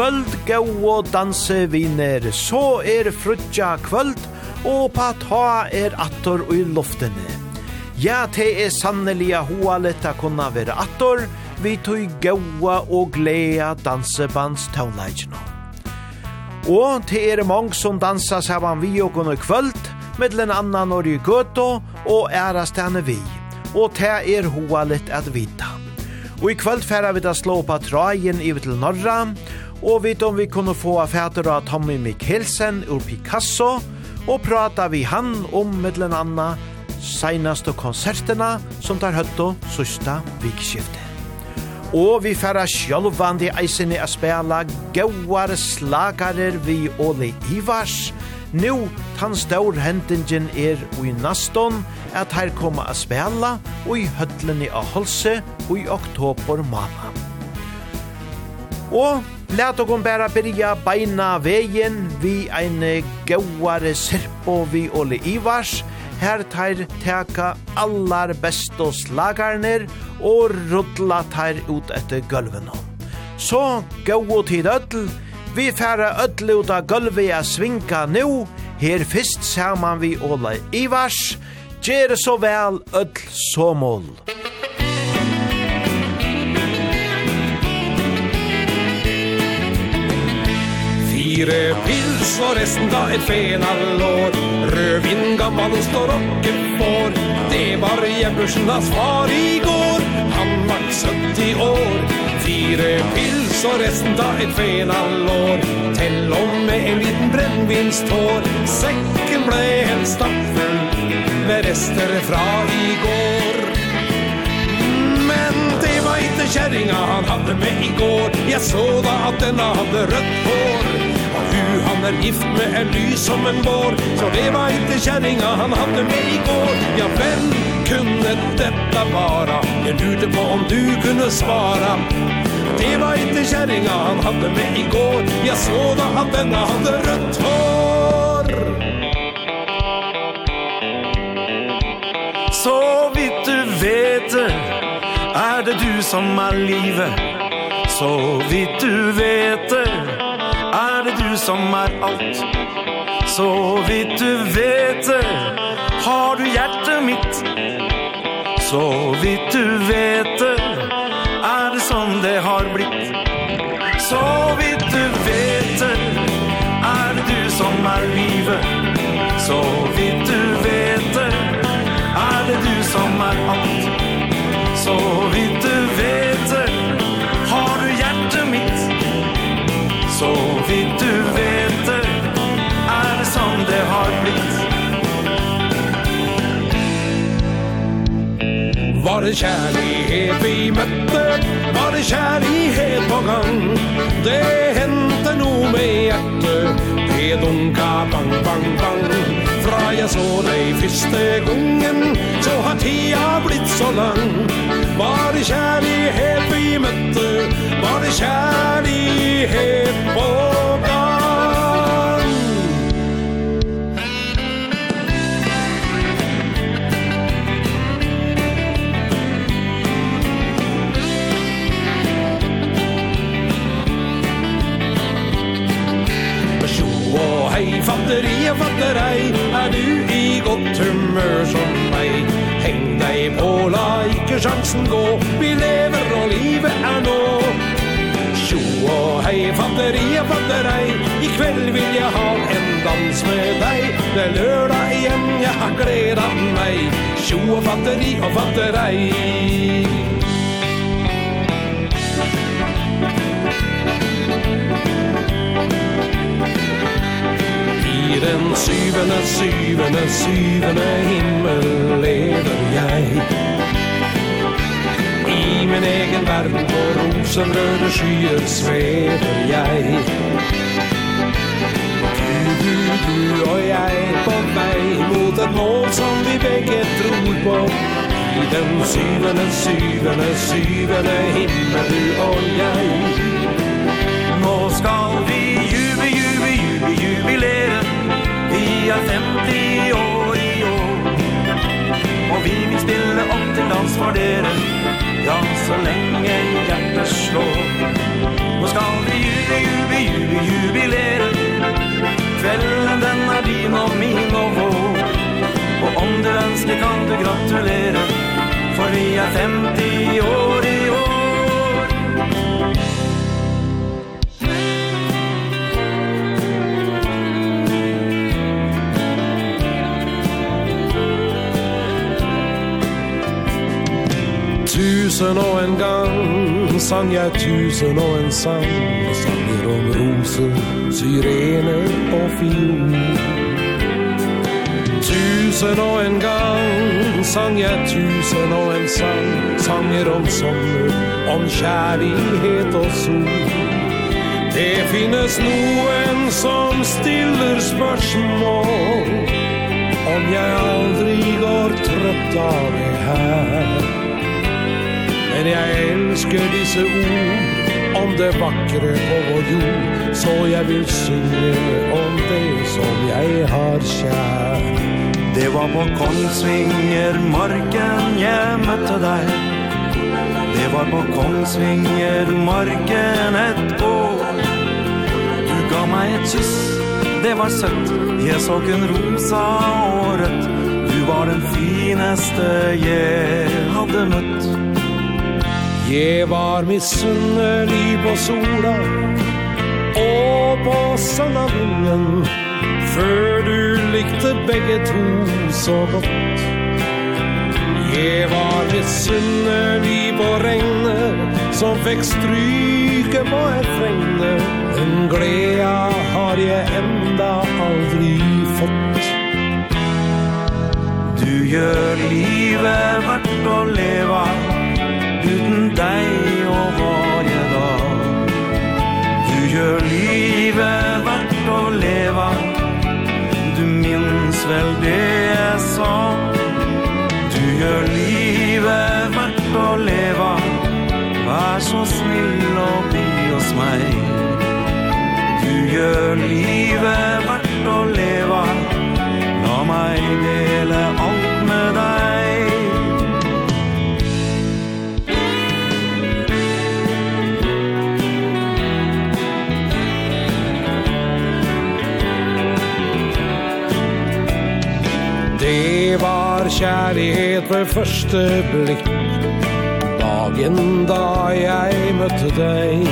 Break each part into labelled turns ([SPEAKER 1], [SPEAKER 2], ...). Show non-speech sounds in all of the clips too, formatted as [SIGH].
[SPEAKER 1] kvöld gau og danse viner, så er frutja kvöld, og pa ta er attor ui loftene. Ja, te er sanneliga hoa letta kunna vera attor, vi tui gaua og glea dansebands taunleikino. Og te er mong som dansa saman vi og kunna kvöld, mittlen anna og i gøto, og ærastane vi. Og te er hoa lett at vita. Og i kvöld færa vi da slå på trajen i til norra, og vet om vi kunne få affæter av Tommy Mikkelsen ur Picasso, og prata vi han om mittlen anna seinaste konserterna som tar høtto søsta vikskiftet. Og vi færa sjølvandi eisini a spela gauar slagarer vi Ole Ivars. Nú tann staur hendingen er i naston at her koma a spela og i høtlenni a holse og i oktober mama. Og Læt og bæra byrja beina vegin vi ein gauare serpo vi Ole Ivars. Her teir teka allar besto slagarnir og rudla teir ut etter gulvene. Så gau tid öll, vi færa öll ut av gulvi a svinka nu, her fyrst saman vi Ole Ivars, Gjere så vel öll så mål.
[SPEAKER 2] fire pils og resten da et fenalår. Rødvin gammel ost og rockefår Det var Jebbersenas far i går. Han var 70 år. Fire pils og resten da et fenalår. Tell om med en liten brennvinstår Sekken ble en stappfull Med rester fra i går. Men det var ikke kjæringa han hadde med i går. Jeg så da at den hadde rødt hår. Du, han er gift med en ny som en vår. Så det var inte kärringa han hade med igår Ja, vem kunde detta vara? Jag lurte på om du kunde svara. Det var inte kärringa han hade med igår Jag såg då att denna hade rött hår.
[SPEAKER 3] Så vitt du vet Är det du som har livet. Så vitt du vet som er alt. Så vidt du vet det Har du hjertet mitt. Så vidt du vet
[SPEAKER 2] Var det kjærlighet vi møtte? Var det kjærlighet på gang? Det hendte noe med hjertet. Det dunka bang, bang, bang. Fra jeg så deg første gongen Så har tida blitt så lang. Var det kjærlighet vi møtte? Var det kjærlighet på gang fatter i og fatter ei Er du i godt humør som meg? Heng deg på, la ikke sjansen gå. Vi lever og livet er nå. Tjo og hei, fatter i og fatter ei I kveld vil jeg ha en dans med deg. Det er lørdag igjen, jeg har gledet meg. Tjo og fatter i og fatter ei I den syvende, syvende, syvende himmel lever jeg. I min egen verden på rosenrøde skyer svever jeg. Du, du, du og jeg på vei mot et mål som vi begge tror på. I den syvende, syvende, syvende himmel du og jeg.
[SPEAKER 3] Nå skal vi jube, jube, jube, jubilere vi er 50 år i år. Og vi vil spille opp til dans for dere. Ja, så lenge hjertet slår. Nå skal vi jubi, jubi, jubi, jubilere. Kvelden den er din og min og vår. Og om du ønsker kan du gratulere. For vi er 50 år i år.
[SPEAKER 2] tusen og en gang sang jeg tusen og en sang. Sanger om roser, syrener og fiol Tusen og en gang sang jeg tusen og en sang. Sanger om sommer, om kjærlighet og sol. Det finnes noen som stiller spørsmål Om jeg aldri går trøtt av det her. Men jeg elsker disse ord Om det vakre på vår jord Så jeg vil synge om det som jeg har kjær.
[SPEAKER 3] Det var på Kongsvinger marken jeg møtte deg. Det var på Kongsvinger marken et år. Du ga meg et kyss, det var søtt. Jeg så kun rosa og rødt. Du var den fineste jeg hadde møtt.
[SPEAKER 2] Jeg var misunnelig på sola Og på sandavinden Før du likte begge to så godt. Jeg var misunnelig på regnet Som fikk stryke på et regne Den gleda har jeg enda aldri fått.
[SPEAKER 3] Du gjør livet verdt å leva uten deg og varje dag Du gjør livet verdt å leva Du minns vel det jeg sa. Du gjør livet verdt å leva Vær så snill og bli hos meg. Du gjør livet verdt å leva La meg dele
[SPEAKER 2] kjærlighet ved første blikk. Dagen da jeg møtte deg.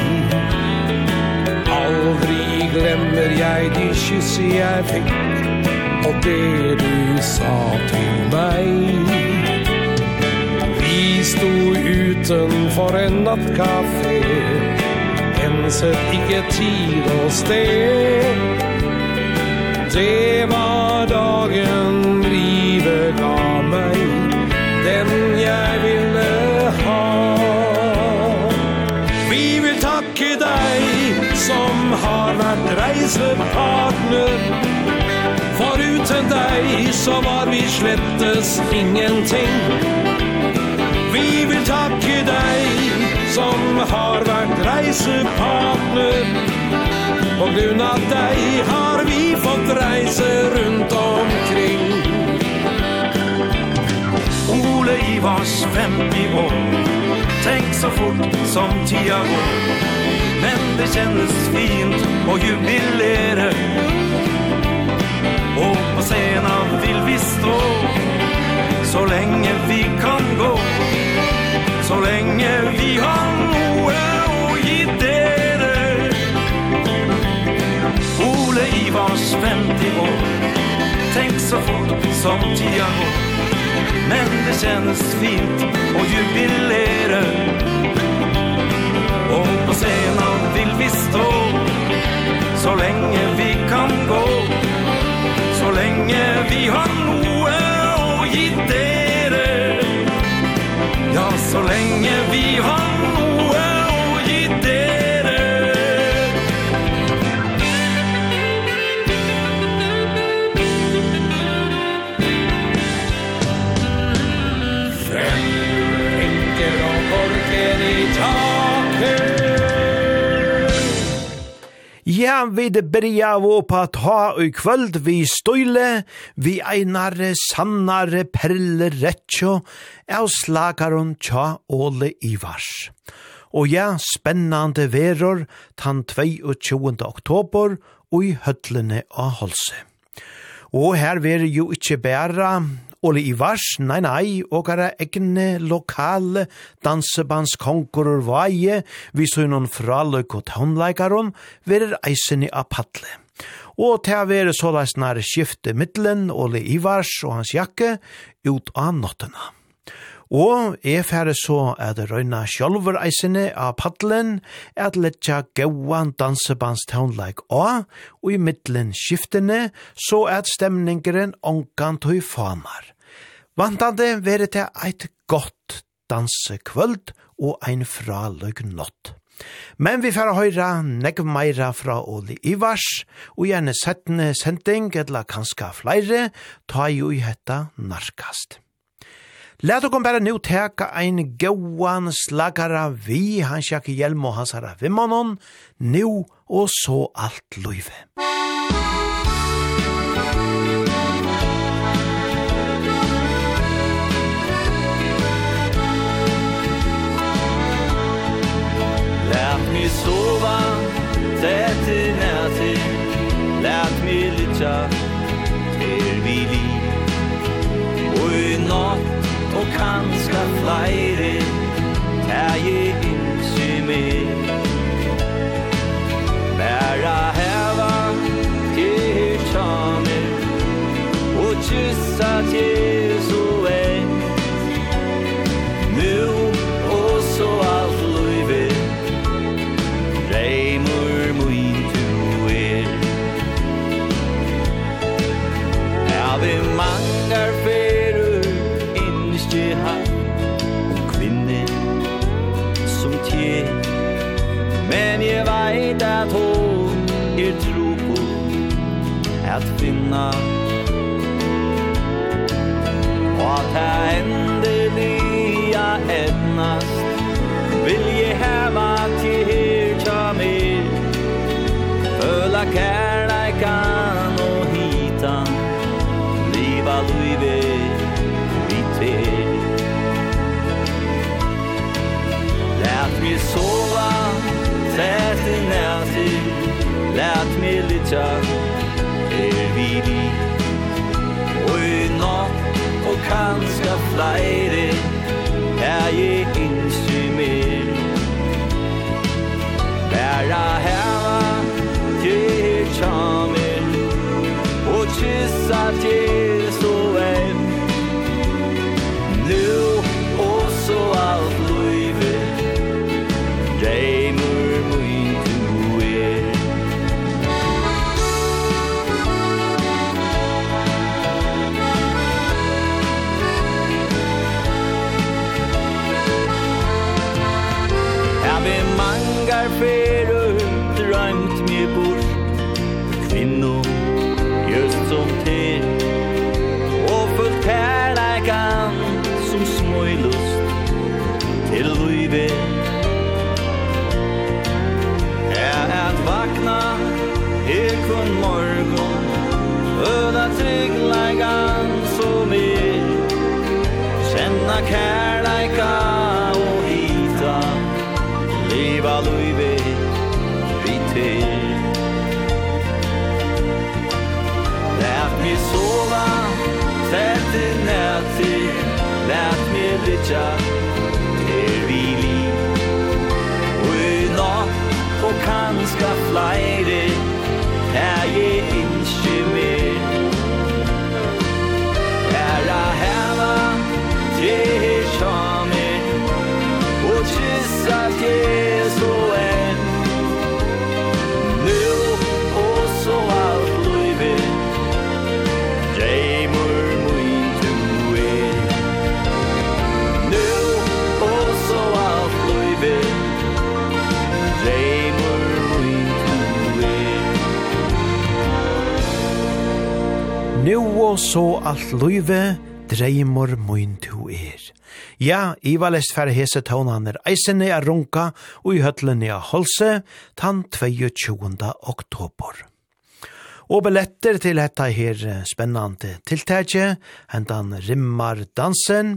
[SPEAKER 2] Aldri glemmer jeg de kyss jeg fikk Og det du sa til meg. Vi sto utenfor en nattkafé Enset ikke tid og sted. Det var dagen livet gav den jeg ville ha. Vi vil takke deg som har vært reisepartner. For uten deg så var vi slettes ingenting. Vi vil takke deg som har vært reisepartner. På grunn av deg har vi fått reise rundt omkring
[SPEAKER 3] vi vars 50 år. Tänk så fort som tio går Men det kändes fint och jubilere billigare Och på scenen vill vi stå. Så länge vi kan gå. Så länge vi har noe och idéer. Ole Ivars 50 år. Tänk så fort som tio går Men det känns fint och jubilera Och på scenen vill vi stå. Så länge vi kan gå. Så länge vi har noe å gi dere. Ja, så länge vi har
[SPEAKER 1] kan vi det byrja av på at ha i kvöld vi støyle, vi einare, sannare, perle, rettjo, av slagaron tja Åle Ivars. Og ja, spennande veror tann 22. oktober og i høtlene av Holse. Og her veri jo ikkje bæra Ole Ivars, nei nei, åkara egne lokale dansebandskonkurror vaie, vi så noen fraløk og tånleikaron, verer eisen i apatle. Og til å være såleis nær skifte middelen Ole Ivars og hans jakke ut av nottena. Og er færre så at røyna sjolver eisene av paddelen, at letja gauan dansebandstaunleik A, og i middelen skiftene, så at stemningeren ongan tøy fanar. Vantande vere til eit godt dansekvöld og ein fraløg nått. Men vi får høyra negv meira fra Oli Ivars, og gjerne settende sending, eller kanska flere, ta jo i hetta narkast. Læt okkom bare nu teka ein gauan slagara vi, han sjakk hjelm og hans herra vimmanon, nu og så alt løyve.
[SPEAKER 4] Lært mi sova, tæt i næti, lært mi litja, til vi liv, og i natt, kanska fleiri Teg i innsi mig. Bæra heva til tjamer Og kyssa til at finna. Och att det etnast Vil Vill heva til her tja mer Føla kærleikan og hitan Liva luive vi er Lät mi sova Tät i näsi Lät mi litja er vi li Og i natt og kanska flere Er jeg innsy mer Bæra heva Gjer tjamer Og kyssa til Tro så alt
[SPEAKER 1] løyve, dreimor moin tu er. Ja, i var lest færre hese tånaner eisene er runka og i høtlene er holse tann 22. oktober. Og billetter til dette her spennande tiltaket, hentan rimmar dansen,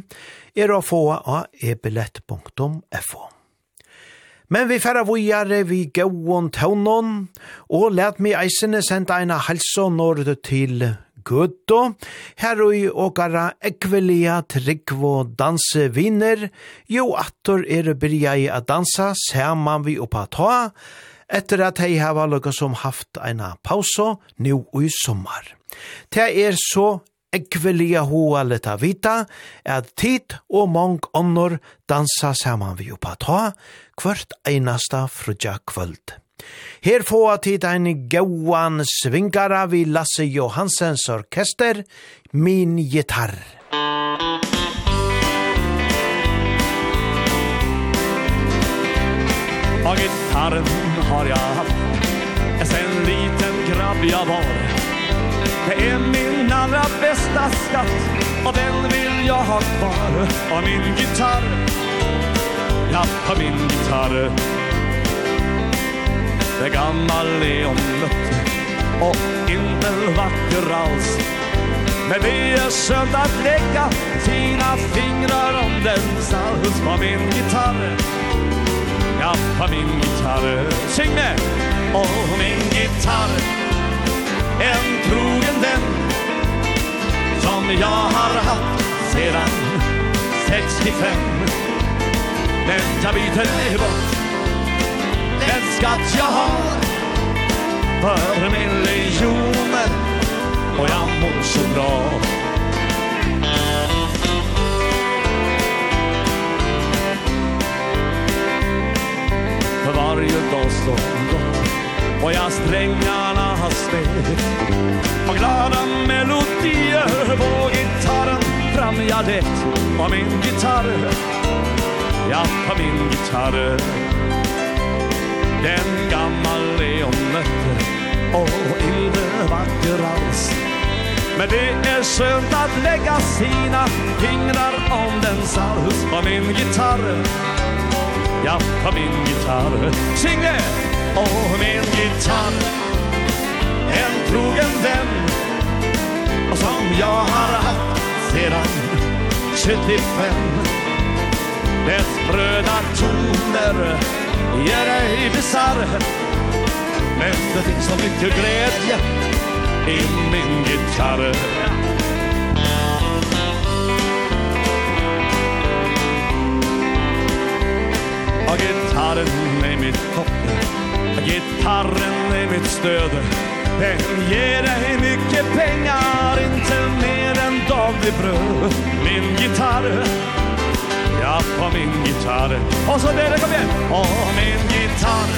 [SPEAKER 1] er å få av ebillett.fo. Men vi færre vujare vi gauon tånon, og let mi eisene senda eina halsonord til Gøtå, her og i åkara ekvelia tryggvo danse viner, jo attor er byrja i a dansa saman vi oppa ta, etter at hei hava lukka som haft eina pausa nu i sommar. Det er så ekvelia hoa leta vita, at tid og mong onnor dansa saman vi oppa ta, kvart einasta frudja kvöld. Her få tid ein gauan svingara vi Lasse Johansens orkester, Min gitarr.
[SPEAKER 5] Og gitarren har jeg haft Sen liten grabb jeg var. Det er min allra bästa skatt Och den vill jag ha kvar. Och min gitarr Ja, på min gitarr det gamla lejonet Och inte vacker alls Men det är skönt att lägga Fina fingrar om den Salhus på min gitarr Ja, på min gitarr Sing med! Och min gitarr En trogen vän Som jag har haft sedan 65 Men jag byter bort den skatt jag har För miljoner. Och jag mår så bra. För varje dag som gott Och jag strängarna har steg Och glada melodier. På gitarren fram jag det Och min gitarr. Ja, på min gitarr. Den gammal är hon Och inte vacker alls Men det är skönt att lägga sina fingrar om den salhus på min gitarr. Ja, på min gitarr. Singe! Och min gitarr. En trogen vän Och som jag har haft sedan 75 Dess bröda toner ger ej besarr Men det finns så mycket glädje i min gitarr. Och gitarren är mitt hopp Gitarren är mitt stöd. Den ger dig mycket pengar Inte mer än daglig bröd. Min gitarr på min gitarr Och så där, kom igen Och min gitarr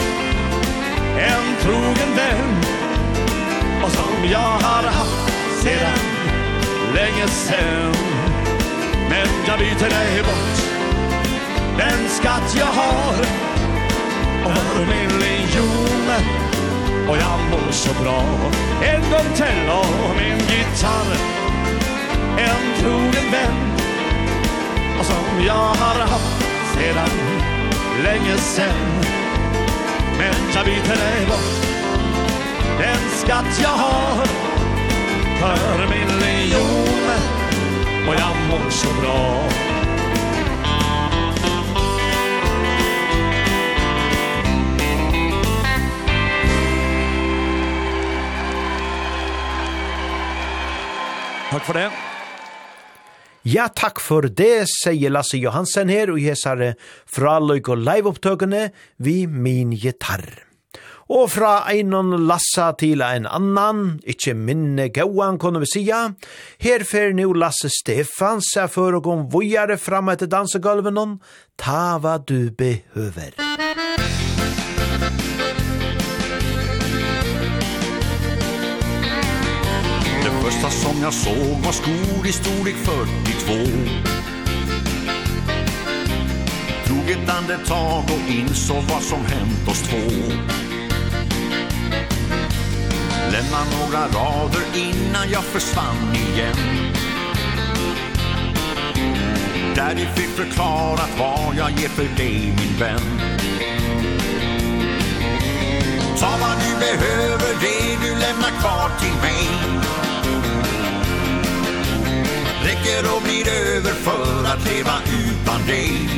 [SPEAKER 5] En trogen vän Och som jag har haft sedan länge sen. Men jag byter dig bort. Den skatt jag har. Och vår miljon Och jag mår så bra. En gång till, och min gitarr En trogen vän och som jag har haft sedan länge sen. Men jag byter dig bort. Den skatt jag har för miljoner och jag mår så bra. Takk for det.
[SPEAKER 1] Ja, takk for det, sier Lasse Johansen her, og jeg sier fra løyk og live-opptøkene vi min gitarr. Og fra einon Lassa til ein annan, ikkje minne gauan, kunne vi sija, her fer nu Lasse Stefan seg for å gå vujare fram etter dansegulven, ta hva du behøver.
[SPEAKER 6] Musikk som jag såg var skor i storlek 42 Tog ett andetag och insåg vad som hänt oss två. Lämna några rader innan jag försvann igen. Där jag fick förklarat vad jag ger för dig min vän. Ta vad du behöver, det du lämnar kvar till mig dricker och blir över för att leva utan dig.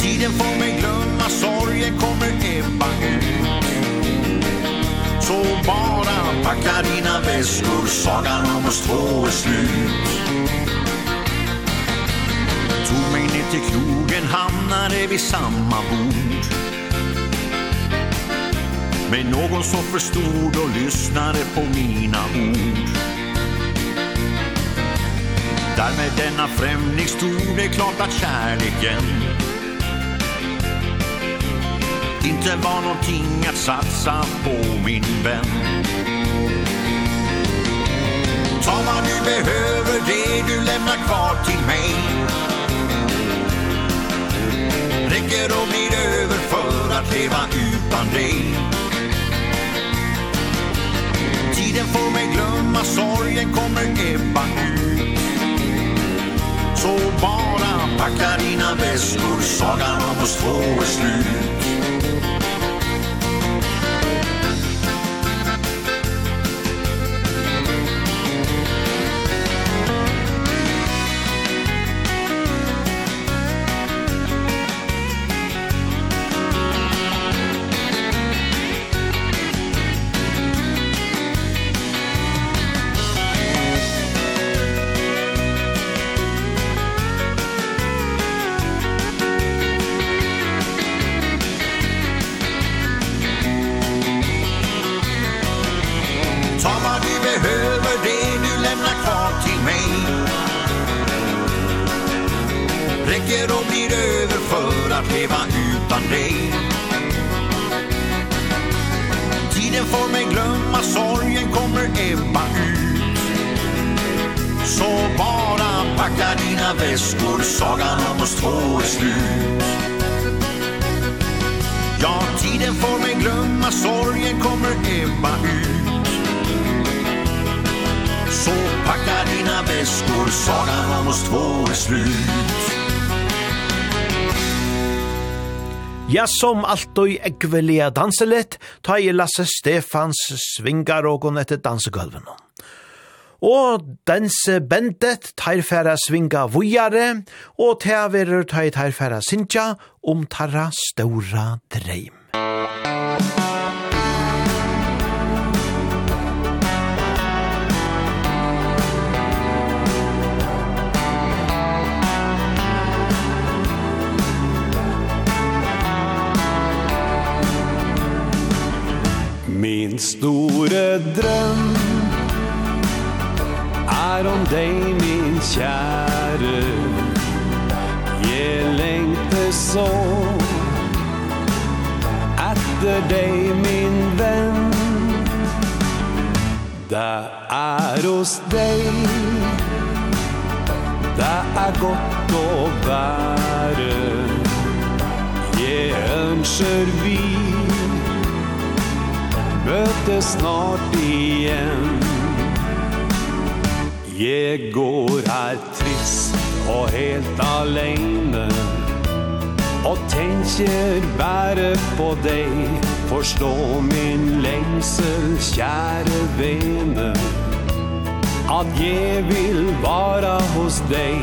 [SPEAKER 6] Tiden får mig glömma, sorgen kommer ebba ut Så bara packa dina väskor, sagan om oss två är slut. Tog mig ner till krogen, hamnade vid samma bord. Men någon som förstod och lyssnade på mina ord. Där med denna främling stod det klart att kärleken Inte var någonting att satsa på min vän. Ta vad du behöver det du lämnar kvar till mig. Räcker och blir över för att leva utan dig. Tiden får mig glömma, sorgen kommer ebba ut. Så bara packa dina väskor Sagan om oss två är slut. behöver det du lämnar kvar till mig. Räcker och blir över för att leva utan dig. Tiden får mig glömma, sorgen kommer ebba ut. Så bara packa dina väskor, sagan om oss två är slut. Ja, tiden får mig glömma, sorgen kommer ebba ut. Packa dina väskor, sagan om oss två är slut
[SPEAKER 1] Ja, som alltid ekvelia danselit, ta i Lasse Stefans svingar og gong etter dansegulven. Og danse bendet tarfæra svinga vujare, og ta verur ta i tarfæra sinja om tarra ståra dreim.
[SPEAKER 7] Musik Min store drøm Er om deg, min kjære. Jeg lengter så Etter deg, min venn. Det er hos deg. Det er godt å være. Jeg ønsker vi Møtes snart igjen Jag går här trist och helt alene. Och tenker bara på dig Förstå min lengsel, kjære vene. At jag vill vara hos dig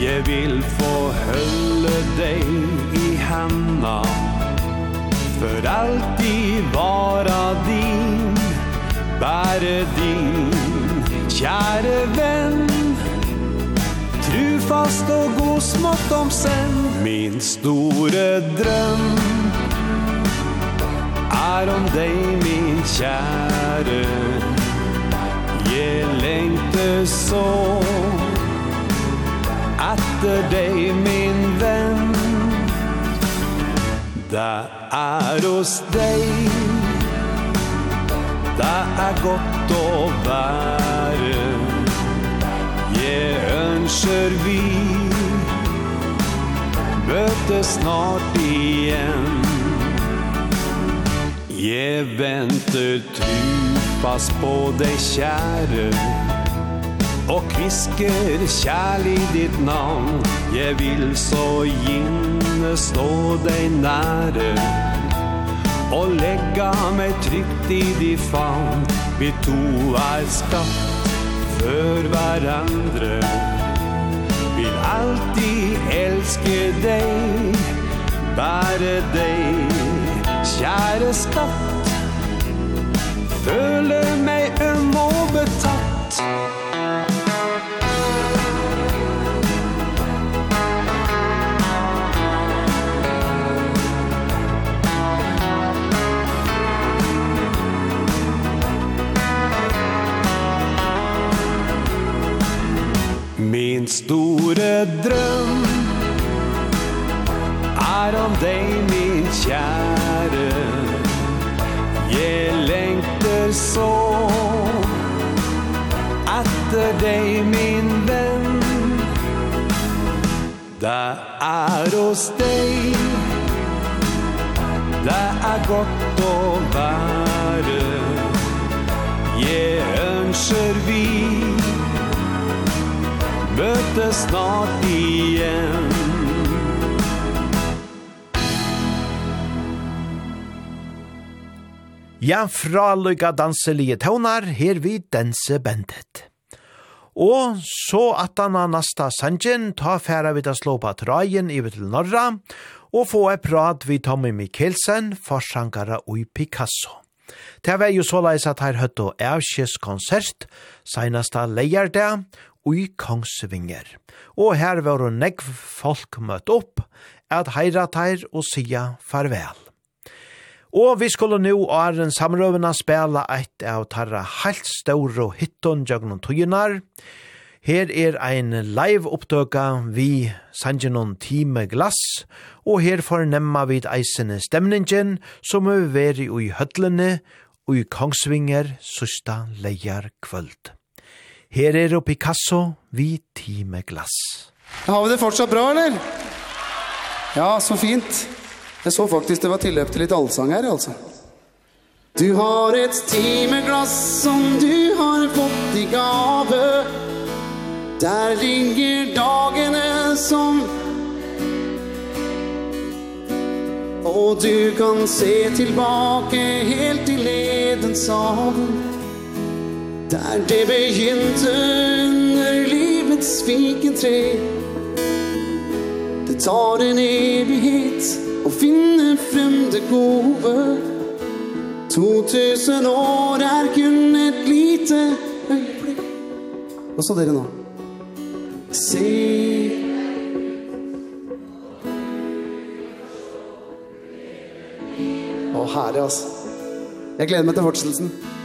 [SPEAKER 7] Jag vill få hølle dig i hända för alltid vara din Bäre din, käre vän Trufast og god smått om sen Min store drøm. Er om deg, min kjære Jeg lengte så. Etter deg, min venn Det er hos deg. Det er godt å være. Jeg ønsker vi Møtes snart igjen. Jeg venter trufast på deg kjære. Og kvisker kärlig ditt namn Jeg vil så gjerne stå deg nære Og legga meg trygt i din favn. Vi to er skapt for hverandre. Vil alltid elske deg Bare deg, kjære skatt Føler meg øm og betatt Min store drøm. Er om deg, min kjære? Jeg lengter så Etter deg, min venn. Det er hos deg. Det er godt å være. Jeg ønsker vi møtes snart igjen
[SPEAKER 1] Ja, fra lykka danselige tøvnar, her vi danse bandet. Og så at han har nasta sanjen, ta færa vi til å slå på trajen i til Norra, og få et prat vi Tommy Mikkelsen, forsankare og Picasso. Det var jo såleis at her høtt og avskjes konsert, seneste leierdag, i Kongsvinger. Og her var hun negv folk møtt opp, at heira teir og sia farvel. Og vi skulle nu åren samrøvene spela eit av tarra heilt ståre hitton jøgnon tøynar. Her er ein live opptøka vi sanjenon noen time glass, og her fornemma vi eisene stemningen som er veri i høtlene og i Kongsvinger søsta leier kvöld. Her er det Picasso, vi time glass.
[SPEAKER 3] Har vi det fortsatt bra, eller? Ja, så fint. Jeg så faktisk det var tilløp til litt allsang her, altså. Du har et timeglass som du har fått i gave. Der ligger dagene som Og du kan se tilbake helt til ledens avn Der det begynte under livets vikentræ Det tar en evighet å finne frem det gode 2000 år er kun et lite øyeblikk Hva sa dere nå? Se Å, herre, altså. Jeg gleder meg til fortsettelsen.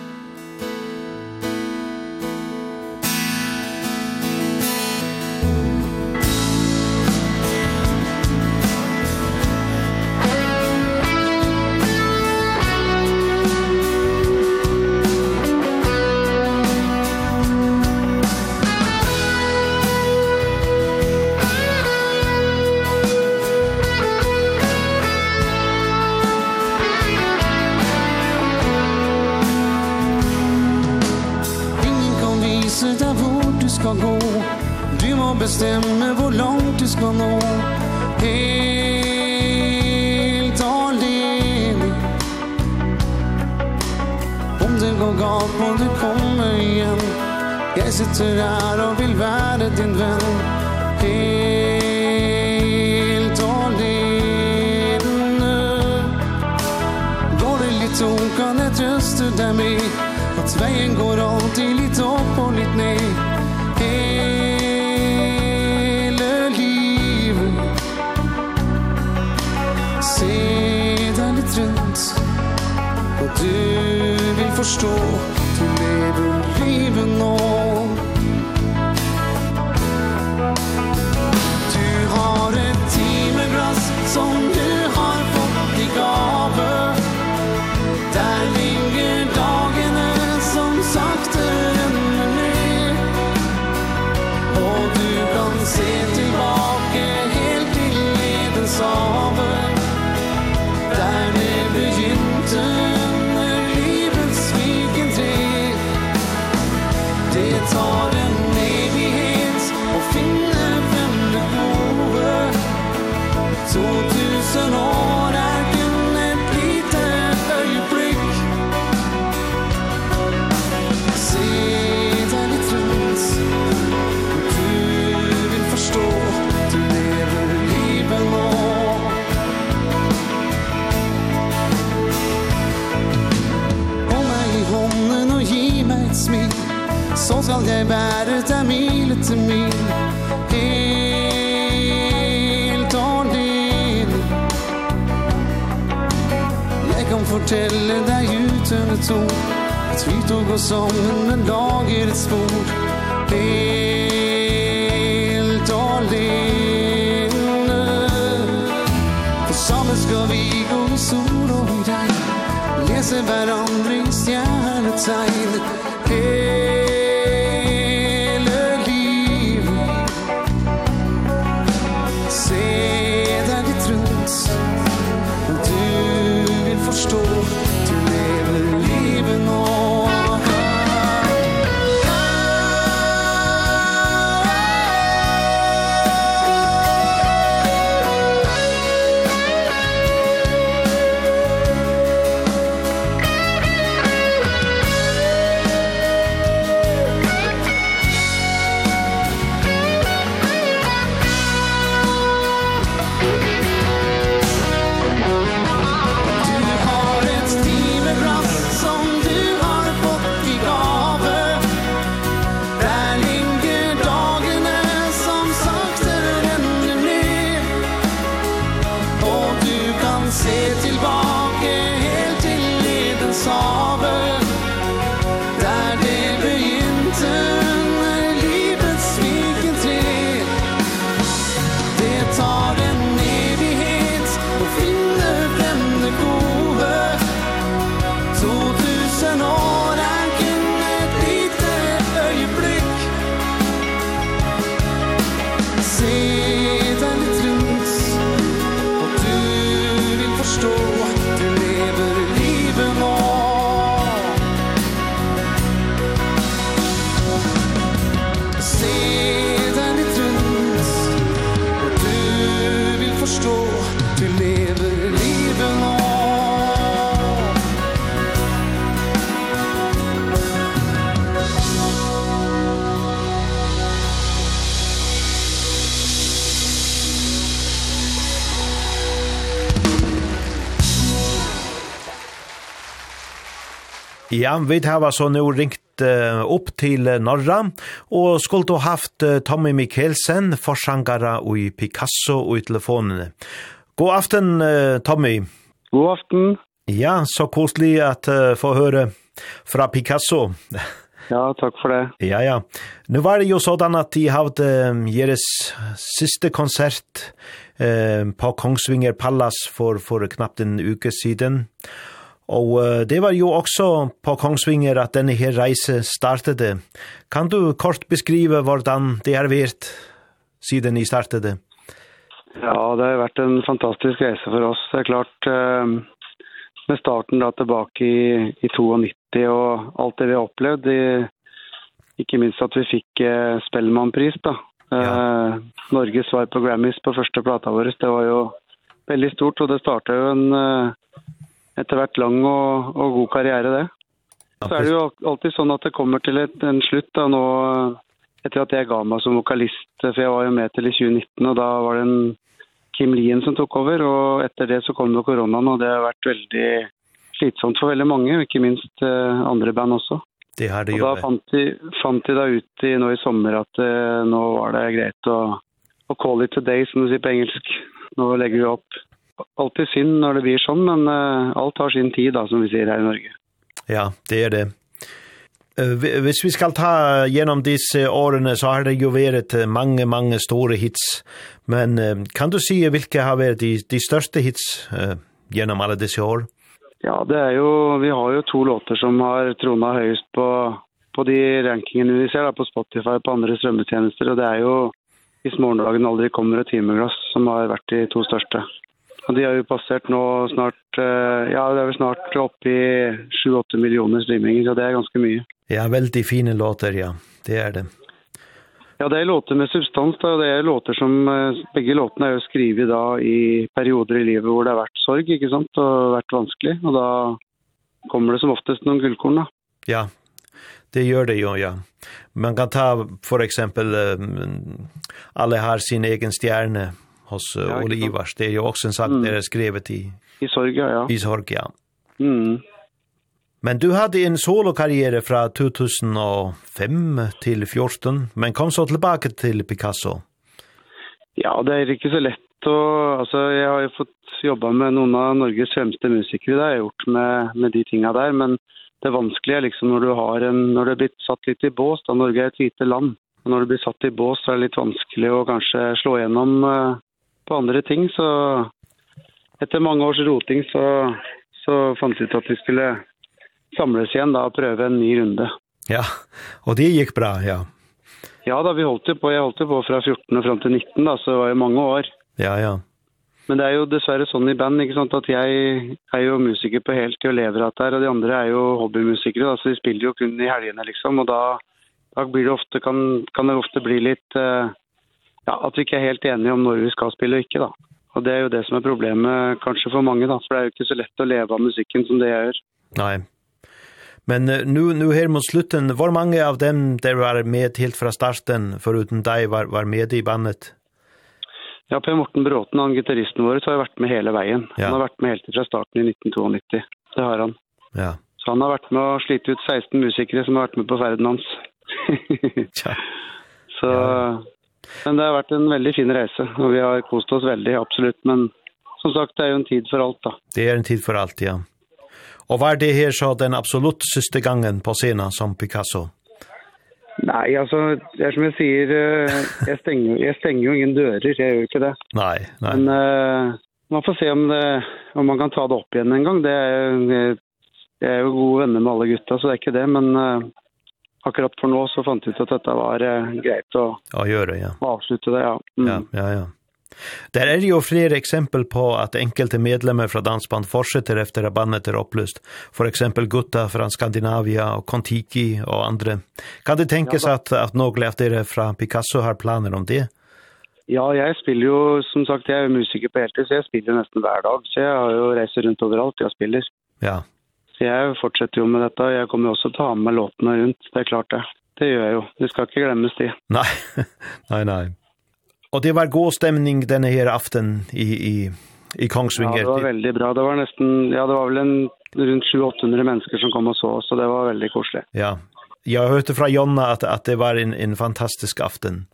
[SPEAKER 1] Ja, vi har så nå ringt uh, upp till Norra och skulle du haft uh, Tommy Mikkelsen, forsangere och i Picasso och i telefonen. God aften, uh, Tommy.
[SPEAKER 8] God aften.
[SPEAKER 1] Ja, så koselig at uh, få høre fra Picasso.
[SPEAKER 8] ja, takk for det.
[SPEAKER 1] Ja, ja. Nu var det jo sådan at de hadde um, deres siste konsert uh, på Kongsvinger Palace for, for knappt en uke siden. Ja. Og det var jo også på Kongsvinger at denne her reise startede. Kan du kort beskrive hvordan det har vært siden ni startede?
[SPEAKER 8] Ja, det har vært en fantastisk reise for oss. Det er klart, med starten da tilbake i, i 92 og alt det vi har opplevd, ikke minst at vi fikk Spellmannpris da. Ja. Norges svar på Grammys på første plata vår, det var jo veldig stort, og det startet jo en etter hvert lang og, og god karriere, det. Så er det jo alltid sånn at det kommer til et, en slutt da nå, etter at jeg ga meg som vokalist, for jeg var jo med til i 2019, og da var det en Kim Lien som tok over, og etter det så kom det koronaen, og det har vært veldig slitsomt for veldig mange, ikke minst andre band også.
[SPEAKER 1] Det har det jo.
[SPEAKER 8] Og
[SPEAKER 1] da
[SPEAKER 8] fant de, fant de da ut i, nå i sommer at uh, nå var det greit å, å call it a day, som du sier på engelsk. Nå legger vi opp alltid synd når det blir sånn, men uh, alt har sin tid, da, som vi sier her i Norge.
[SPEAKER 1] Ja, det er det. Hvis vi skal ta gjennom disse årene, så har det jo vært mange, mange store hits. Men kan du si hvilke har vært de, de største hits uh, gjennom alle disse år?
[SPEAKER 8] Ja, det er jo, vi har jo to låter som har trona høyest på, på de rankingene vi ser da, på Spotify og på andre strømmetjenester. Og det er jo i morgendagen aldri kommer et timeglass som har vært de to største. Og de har jo passert nå snart, ja, det er vel snart oppe i 7-8 millioner streaminger, så det er ganske mye.
[SPEAKER 1] Ja, veldig fine låter, ja. Det er det.
[SPEAKER 8] Ja, det er låter med substans, da. Det er låter som, begge låtene er jo skrivet da i perioder i livet hvor det har vært sorg, ikke sant, og vært vanskelig. Og da kommer det som oftest noen gullkorn, da.
[SPEAKER 1] Ja, det gör det ju, ja. Man kan ta för exempel um, har sin egen stjerne, hos uh,
[SPEAKER 8] Olle
[SPEAKER 1] Ivars. Det är ju också en sång
[SPEAKER 8] mm.
[SPEAKER 1] där det är skrivet i...
[SPEAKER 8] I sorg, ja.
[SPEAKER 1] I sorg, ja.
[SPEAKER 8] Mm.
[SPEAKER 1] Men du hade en solokarriere fra 2005 til 14, men kom så tilbake til Picasso.
[SPEAKER 8] Ja, det er ikke så lett å... Altså, jeg har jo fått jobba med noen av Norges fremste musikere, det har jeg gjort med, med de tinga der, men det er vanskelig liksom når du har en... Når det er blitt satt litt i bås, da Norge er et lite land. Og når det blir satt i bås, så er det litt vanskelig å kanskje slå gjennom uh, på andre ting, så etter mange års roting så, så fant vi ut at vi skulle samles igjen da, og prøve en ny runde.
[SPEAKER 1] Ja, og det gikk bra, ja.
[SPEAKER 8] Ja da, vi holdt jo på, jeg holdt jo på fra 14 og fram til 19 da, så det var jo mange år.
[SPEAKER 1] Ja, ja.
[SPEAKER 8] Men det er jo dessverre sånn i band, ikke sant, at jeg er jo musiker på helt og lever av det her, og de andre er jo hobbymusikere, da, så de spiller jo kun i helgene liksom, og da, da blir det ofte, kan, kan det ofte bli litt... Uh, ja, at vi ikke er helt enige om når vi skal spille og ikke. da. Og det er jo det som er problemet kanskje for mange, da, for det er jo ikke så lett å leve av musikken som det jeg gjør.
[SPEAKER 1] Nei. Men uh, nu nu här mot slutten var många av dem där var med helt från starten förutom dig var var med i bandet.
[SPEAKER 8] Ja, Per Morten Bråten, han gitarristen vår, så har vært med hele veien.
[SPEAKER 1] Ja.
[SPEAKER 8] Han har vært med helt fra starten i 1992. Det har han.
[SPEAKER 1] Ja.
[SPEAKER 8] Så han har vært med å slite ut 16 musikere som har vært med på ferden hans. [LAUGHS]
[SPEAKER 1] Tja.
[SPEAKER 8] så ja. Men det har vært en veldig fin reise, og vi har kost oss veldig, absolutt. Men som sagt, det er jo en tid for alt, da.
[SPEAKER 1] Det er en tid for alt, ja. Og var det her så den absolutt siste gangen på scenen som Picasso?
[SPEAKER 8] Nei, altså, det er som jeg sier, jeg stenger, jeg stenger jo ingen dører, jeg gjør jo ikke det.
[SPEAKER 1] Nei, nei.
[SPEAKER 8] Men uh, man får se om, det, om man kan ta det opp igjen en gang. Det er, jeg er jo gode venner med alle gutta, så det er ikke det, men... Uh, akkurat for nå så fant vi ut at dette var eh, greit å,
[SPEAKER 1] å gjøre, ja.
[SPEAKER 8] avslutte det, ja. Mm.
[SPEAKER 1] Ja, ja, ja. Der er jo flere eksempel på at enkelte medlemmer fra dansband fortsetter efter at bandet er oppløst. For eksempel gutta fra Skandinavia og Kontiki og andre. Kan det tenkes ja, at, at noen av dere fra Picasso har planer om det?
[SPEAKER 8] Ja, jeg spiller jo, som sagt, jeg er musiker på heltid, så jeg spiller nesten hver dag. Så jeg har jo reiser rundt overalt, jeg spiller.
[SPEAKER 1] Ja,
[SPEAKER 8] jeg fortsetter jo med dette, og jeg kommer jo også til å ha med låtene rundt, det er klart det. Det gjør jeg jo, det skal ikke glemmes de. [LAUGHS]
[SPEAKER 1] Nei, nei, nei. Og det var god stemning denne her aften i, i, i Kongsvinger?
[SPEAKER 8] Ja, det var veldig bra. Det var nesten, ja, det var vel en, rundt 700-800 mennesker som kom og så, så det var veldig koselig.
[SPEAKER 1] Ja, jeg hørte fra Jonna at, at det var en, en fantastisk aften.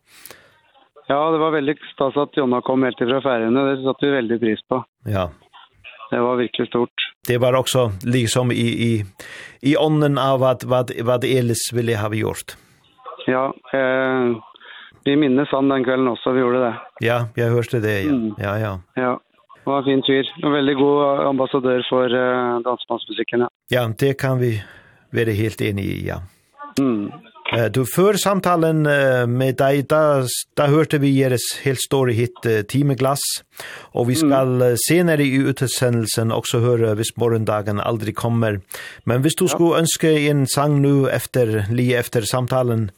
[SPEAKER 8] Ja, det var veldig stas at Jonna kom helt fra feriene. Det satte vi veldig pris på.
[SPEAKER 1] Ja.
[SPEAKER 8] Det var virkelig stort
[SPEAKER 1] det var också liksom i i i onnen av vad vad vad Elis ville ha gjort.
[SPEAKER 8] Ja, eh vi minnes han den kvällen också vi gjorde det.
[SPEAKER 1] Ja, jag hörste det ja.
[SPEAKER 8] Mm.
[SPEAKER 1] Ja, ja.
[SPEAKER 8] Ja. Det var en fin tur. En väldigt god ambassadör för uh, dansbandsmusiken. Ja.
[SPEAKER 1] ja, det kan vi være helt enige i, ja.
[SPEAKER 8] Mm.
[SPEAKER 1] Du för samtalen med dig där, där hörte vi Jeres helt stora hit Timeglass och vi ska mm. senare i utsändelsen också höra Visst morgondagen aldrig kommer. Men hvis du ja. skulle önska en sang nu efter li efter samtalen.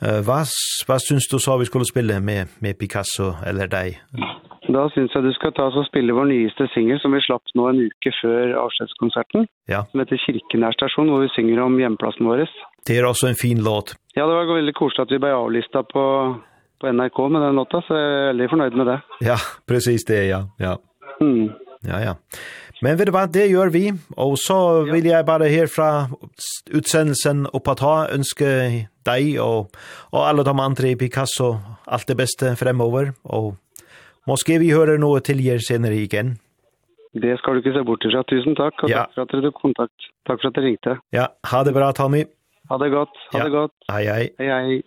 [SPEAKER 1] Vad vad syns du så vi skulle spela med med Picasso eller dig? Mm.
[SPEAKER 8] Da syns jeg du skal ta oss og spille vår nyeste singel, som vi slapp nå en uke før avskjedskonserten.
[SPEAKER 1] Ja.
[SPEAKER 8] Som heter Kirkenær stasjon, hvor vi synger om hjemplassen vår.
[SPEAKER 1] Det er også en fin låt.
[SPEAKER 8] Ja, det var veldig koselig at vi ble avlista på, på NRK med den låta, så jeg er veldig fornøyd med det.
[SPEAKER 1] Ja, precis det, ja. Ja,
[SPEAKER 8] mm.
[SPEAKER 1] ja. ja. Men vet du hva, det gör vi. Och så vill jag bara här från utsendelsen och på ta ønske dig och, og alla de andre i Picasso allt det bästa framöver. Och Måske vi hører noe til jer senere igjen.
[SPEAKER 8] Det skal du ikke se bort til. Tusen takk, og
[SPEAKER 1] ja.
[SPEAKER 8] takk for at dere tok kontakt. Takk for at dere ringte.
[SPEAKER 1] Ja, ha det bra, Tommy.
[SPEAKER 8] Ha det godt, ha
[SPEAKER 1] ja.
[SPEAKER 8] det godt.
[SPEAKER 1] Hei, hei.
[SPEAKER 8] Hei, hei.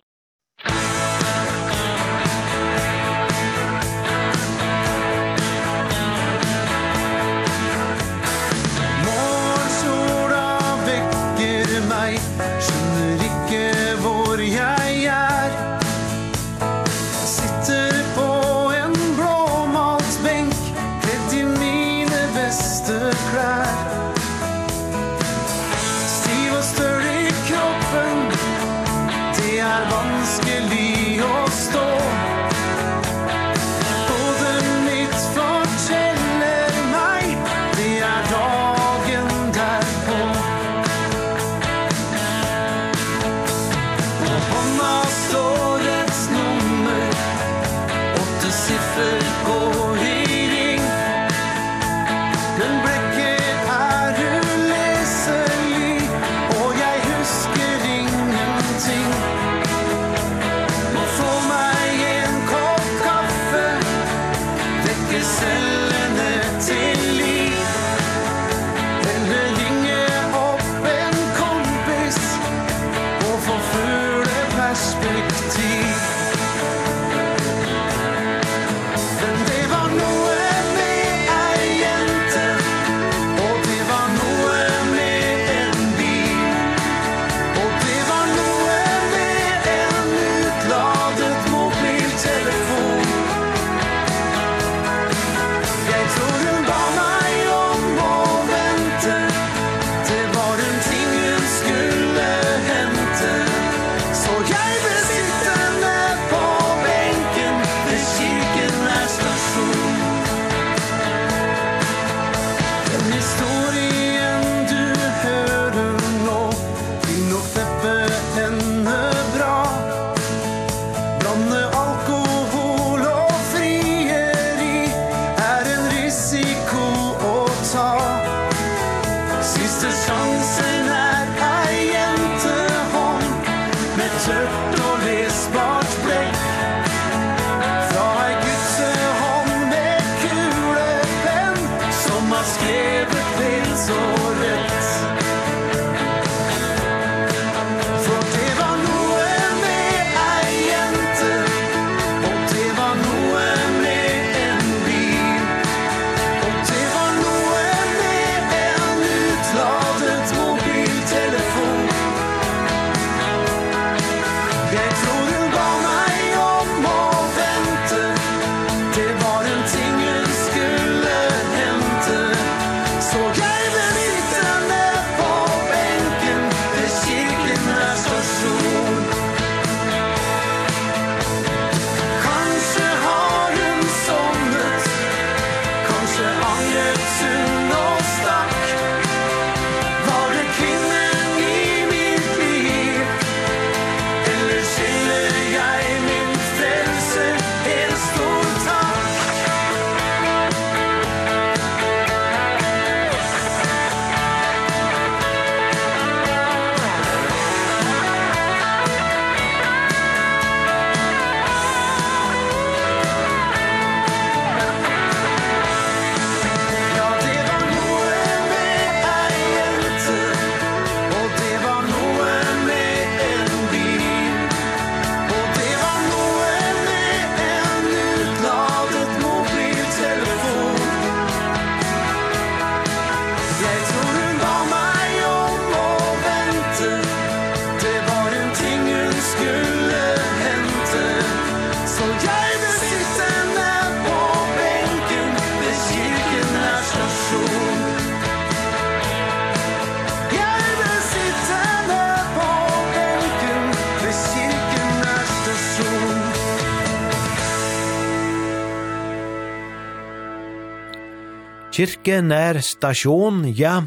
[SPEAKER 9] kyrkje nær stasjon, ja,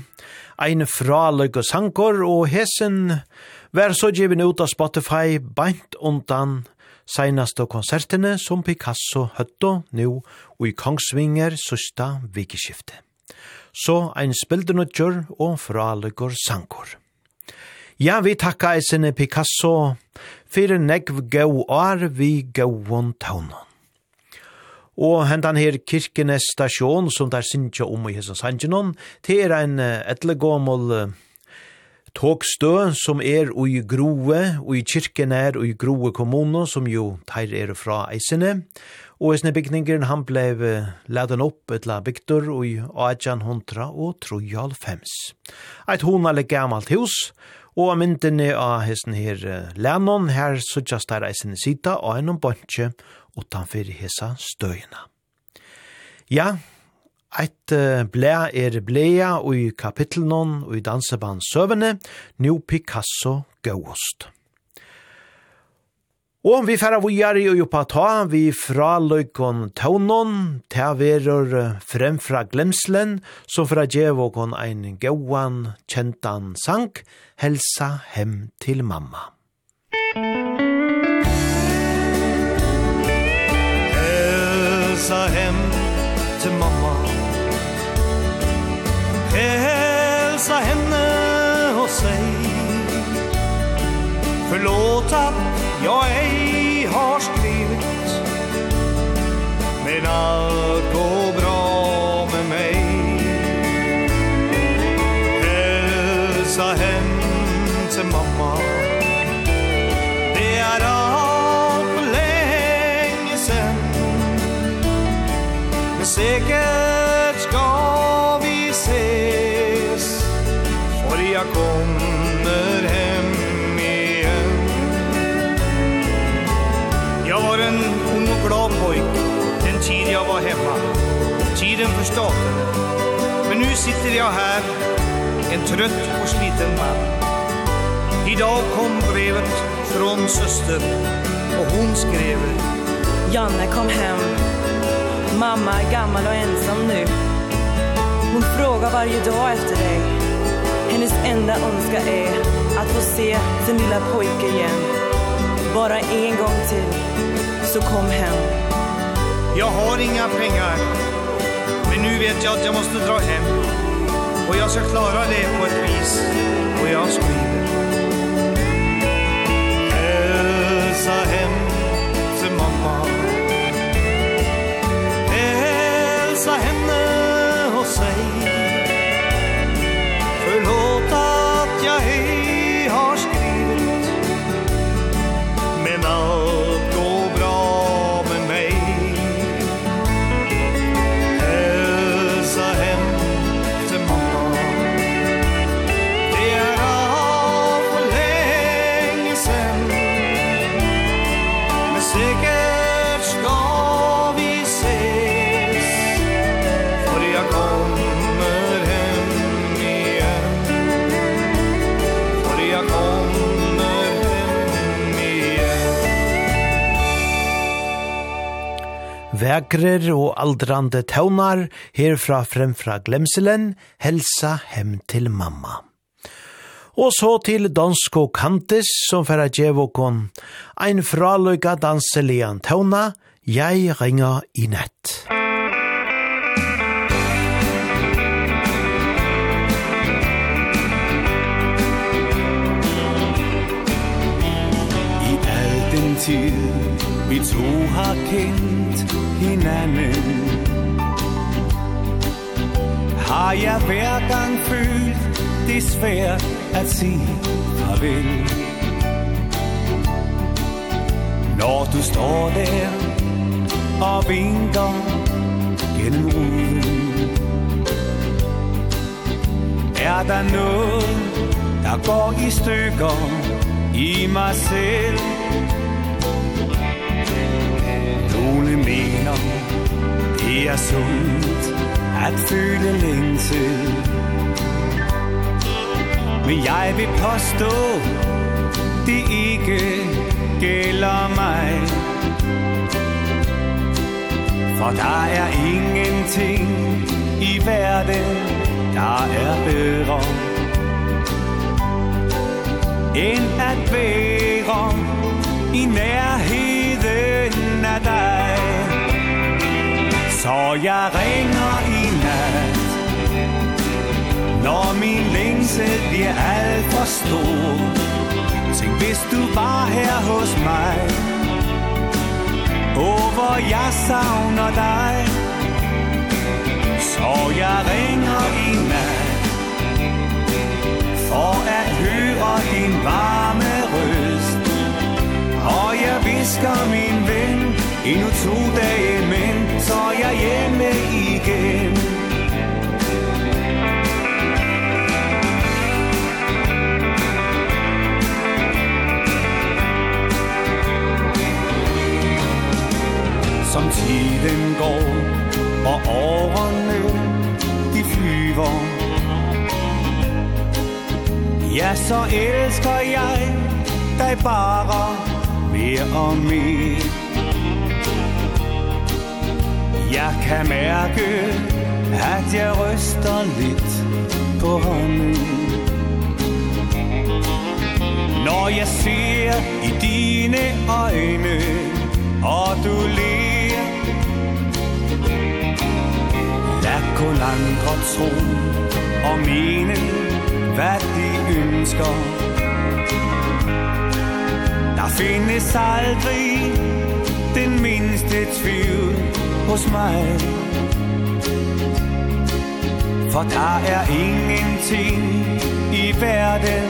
[SPEAKER 1] ein fraløg og sankor, og hesen vær så givin ut av Spotify beint undan seinaste konsertene som Picasso høtto nu og i Kongsvinger søsta vikeskifte. Så ein spildenutgjør og fraløg og sankor. Ja, vi takka eisene Picasso fyrir negv gau ar vi gauon taunon. Og hendan her Kirkenes stasjon, som der synkja om i hessens hangenon, det er en etlegommel togstø som er i Groe, og i Kirkenær og i Groe kommune, som jo teir er fra eisene. Og eisne bygningeren han blev laden opp etla bygdur og i 1800 og Trojal Fems. Eit hona le gammalt hus, og av myndene av hessen her lennon, her suttjast der eisene sita og enn bantje, utanfyr hesa støyna. Ja, eit blea er blea og i kapittelnon og i danseband søvende, nu Picasso gauost. Og vi færa vujari og joppa ta, vi fra løykon taunon, ta verur fremfra glemslen, så fra djevokon ein gauan, kjentan sank, helsa hem til mamma.
[SPEAKER 5] Musik resa hem til mamma. Helsa henne og säg Förlåt att jag ej har skrivit Men allt går bra med mig Hälsa henne Säkert ska vi ses. För jag kommer hem igen. Jag var en ung och glad pojk Den tid jag var hemma. Tiden förstatade Men nu sitter jag här En trött och sliten man. Idag kom brevet från syster Och hon skrev
[SPEAKER 10] Janne kom hem. Mamma är gammal och ensam nu. Hon frågar varje dag efter dig. Hennes enda önska är att få se sin lilla pojke igen. Bara en gång till, så kom hem.
[SPEAKER 5] Jag har inga pengar, men nu vet jag att jag måste dra hem. Och jag ska klara det på ett vis, och jag skriver. Hälsa hem Rosa hemma
[SPEAKER 1] vekrer og aldrande tøvnar herfra fremfra glemselen, helsa hem til mamma. Og så til Dansko Kantis som færa djevokon, ein fraløyga danselian tøvna, jeg ringer i nett.
[SPEAKER 11] Musikk tid vi to har kendt hinanden Har jeg hver gang følt det er svært at sige farvel? Når du står der og vinker gennem ruden Er der noget, der går i stykker i mig selv? navn Det er sundt at føle længsel Men jeg vil påstå Det ikke gælder mig. For der er ingenting i verden Der er bedre. End at være i nærheden af dig. Så jeg ringer i nat. Når min længsel bliver alt for stor Tænk hvis du var her hos mig. Åh hvor jeg savner dig. Så jeg ringer i nat. For at høre din varme røst. Og jeg visker min ven Endnu to dage, men så er jeg hjemme igen Som tiden går, og årene de flyver. Ja, så elsker jeg dig bare mere og mere Jeg kan mærke, at jeg ryster lidt på hånden. Når jeg ser i dine øjne, og du ler Lad kun andre tro og mene, hvad de ønsker. Der findes aldrig den mindste tvivl hos mig. For der er ingenting i verden,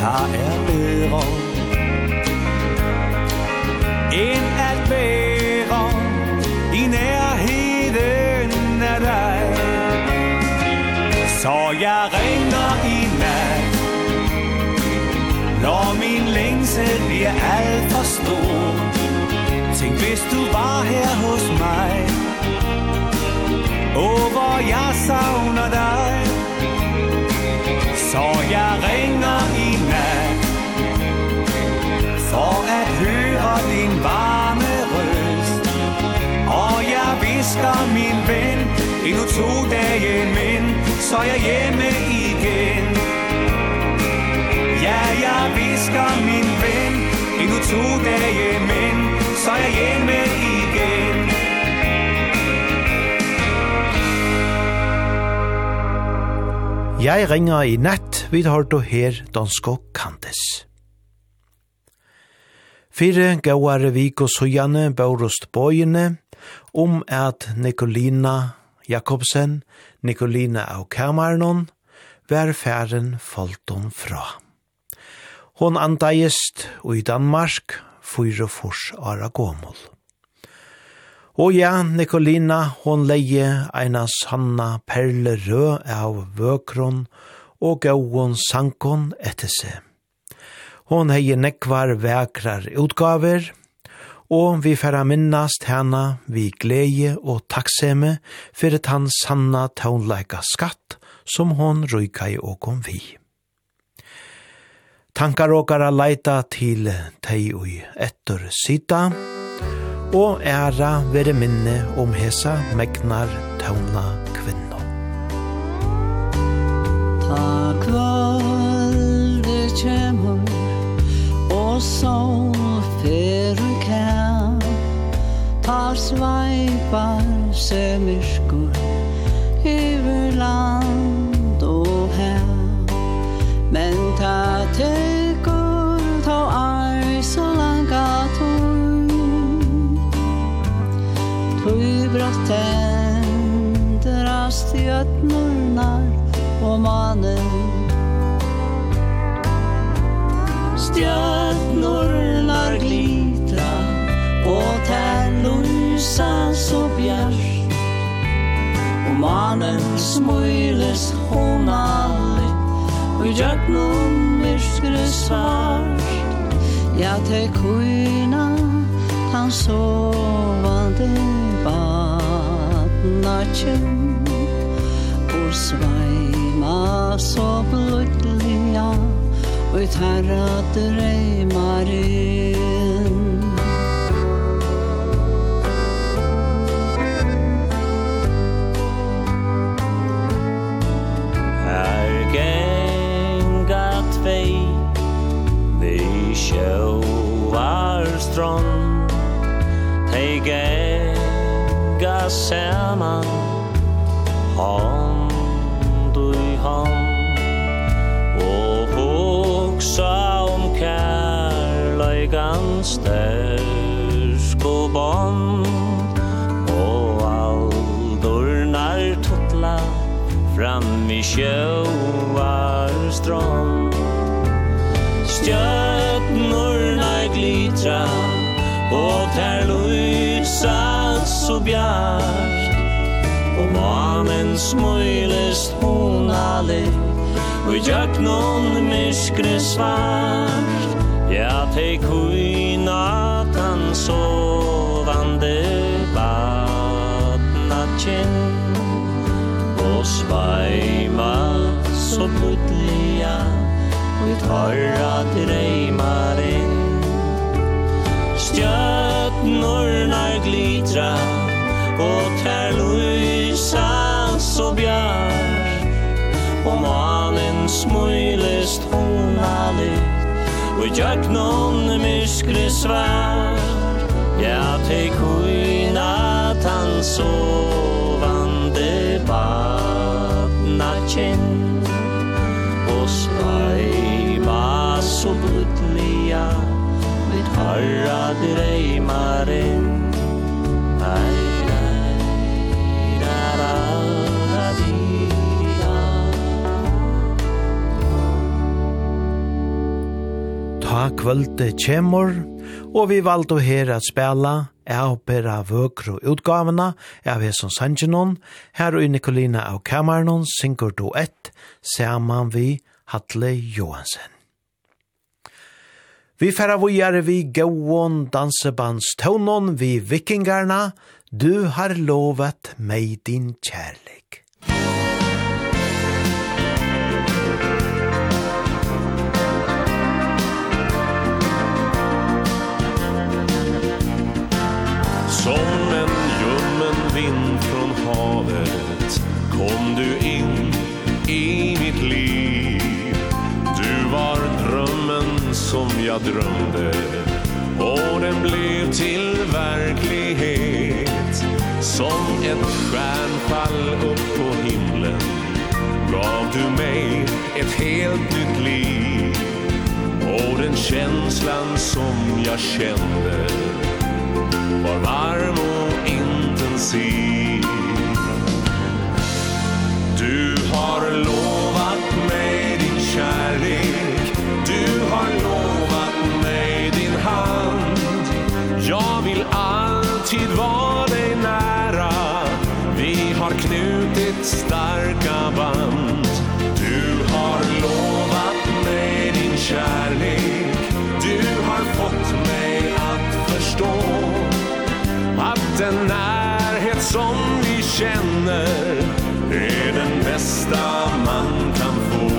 [SPEAKER 11] der er bedre. End at være i nærheden af dig. Så jeg ringer i nat. Når min længsel bliver alt for stor. Tænk hvis du var her hos mig. Åh, hvor jeg savner dig. Så jeg ringer i nat. For at høre din varme røst. Og jeg visker min ven. Endnu to dage men Så er jeg hjemme igen. Ja, jeg visker min ven. Endnu to dage men så er jeg hjemme igen
[SPEAKER 1] Jeg ringer i nett, vi har du her Donsko kantes. Fire gauare vik og sujane baurust bøyene om at Nikolina Jakobsen, Nikolina av Kamarnon, vær færen falt om fra. Hon andeist og i Danmark fyra fors ara gomul. Og ja, Nikolina, hon leie eina sanna perle rø av vøkron og gauon sankon etter seg. Hon heie nekvar vekrar utgaver, og vi færa minnast hana vi gleie og takkseme fyrir tann sanna taunleika skatt som hon røyka og kom vi. Tankar åkara leita til tei ui etter sita, og æra vere minne om hesa megnar tauna kvinno.
[SPEAKER 12] Ta kvölde kjemur, og sol feru kær, par sveipar se myrskur, yver land. Men ta tekor ta ar så langa tun Tui brått ender av stjötnornar og manen Stjötnornar glitra og tær lusa så bjart. Og manen smuiles hon Og i djøgnum myrskri svart Ja, te kuina Han sovande Vatna kjem Og sveima Så blodlinja Og tarra dreymar inn.
[SPEAKER 4] Sjóvarstrand Tei ganga saman Hand i hand Og hoksa om kærleikan Størsk og band Og aldurnar tutla Fram i sjóvarstrand Stjørn glitra Og ter lysa så bjart. Og manen smøylest hon alle Og gjøk noen myskre svart. Ja, te kuina tan sovande Vatna kjent Og sveima så plutliga Og i torra dreimar stjörnorna glitra och tär lysa så bjär och manen smulest hålla lit och jag någon myskre svär ja te kuina tan sovande badna kjent Norra dröjmaren Hej
[SPEAKER 1] Ta kvölde kjemur, og vi valde her at spela av bera vøkro utgavene av Heson Sanjinon, her og Nikolina av Kamarnon, synger duett, saman vi Hatle Johansen. Vi færa vujare vi gåon dansebands tånon vi vikingarna, du har lovet meg din kjærlighet.
[SPEAKER 13] Som jag drömde. Och den blev till verklighet. Som ett stjärnfall upp på himlen Gav du mig ett helt nytt liv. Och den känslan som jag kände Var varm och intensiv. Du har lovat ditt starka band. Du har lovat mig din kärlek. Du har fått mig att förstå Att den närhet som vi känner Är den bästa man kan få.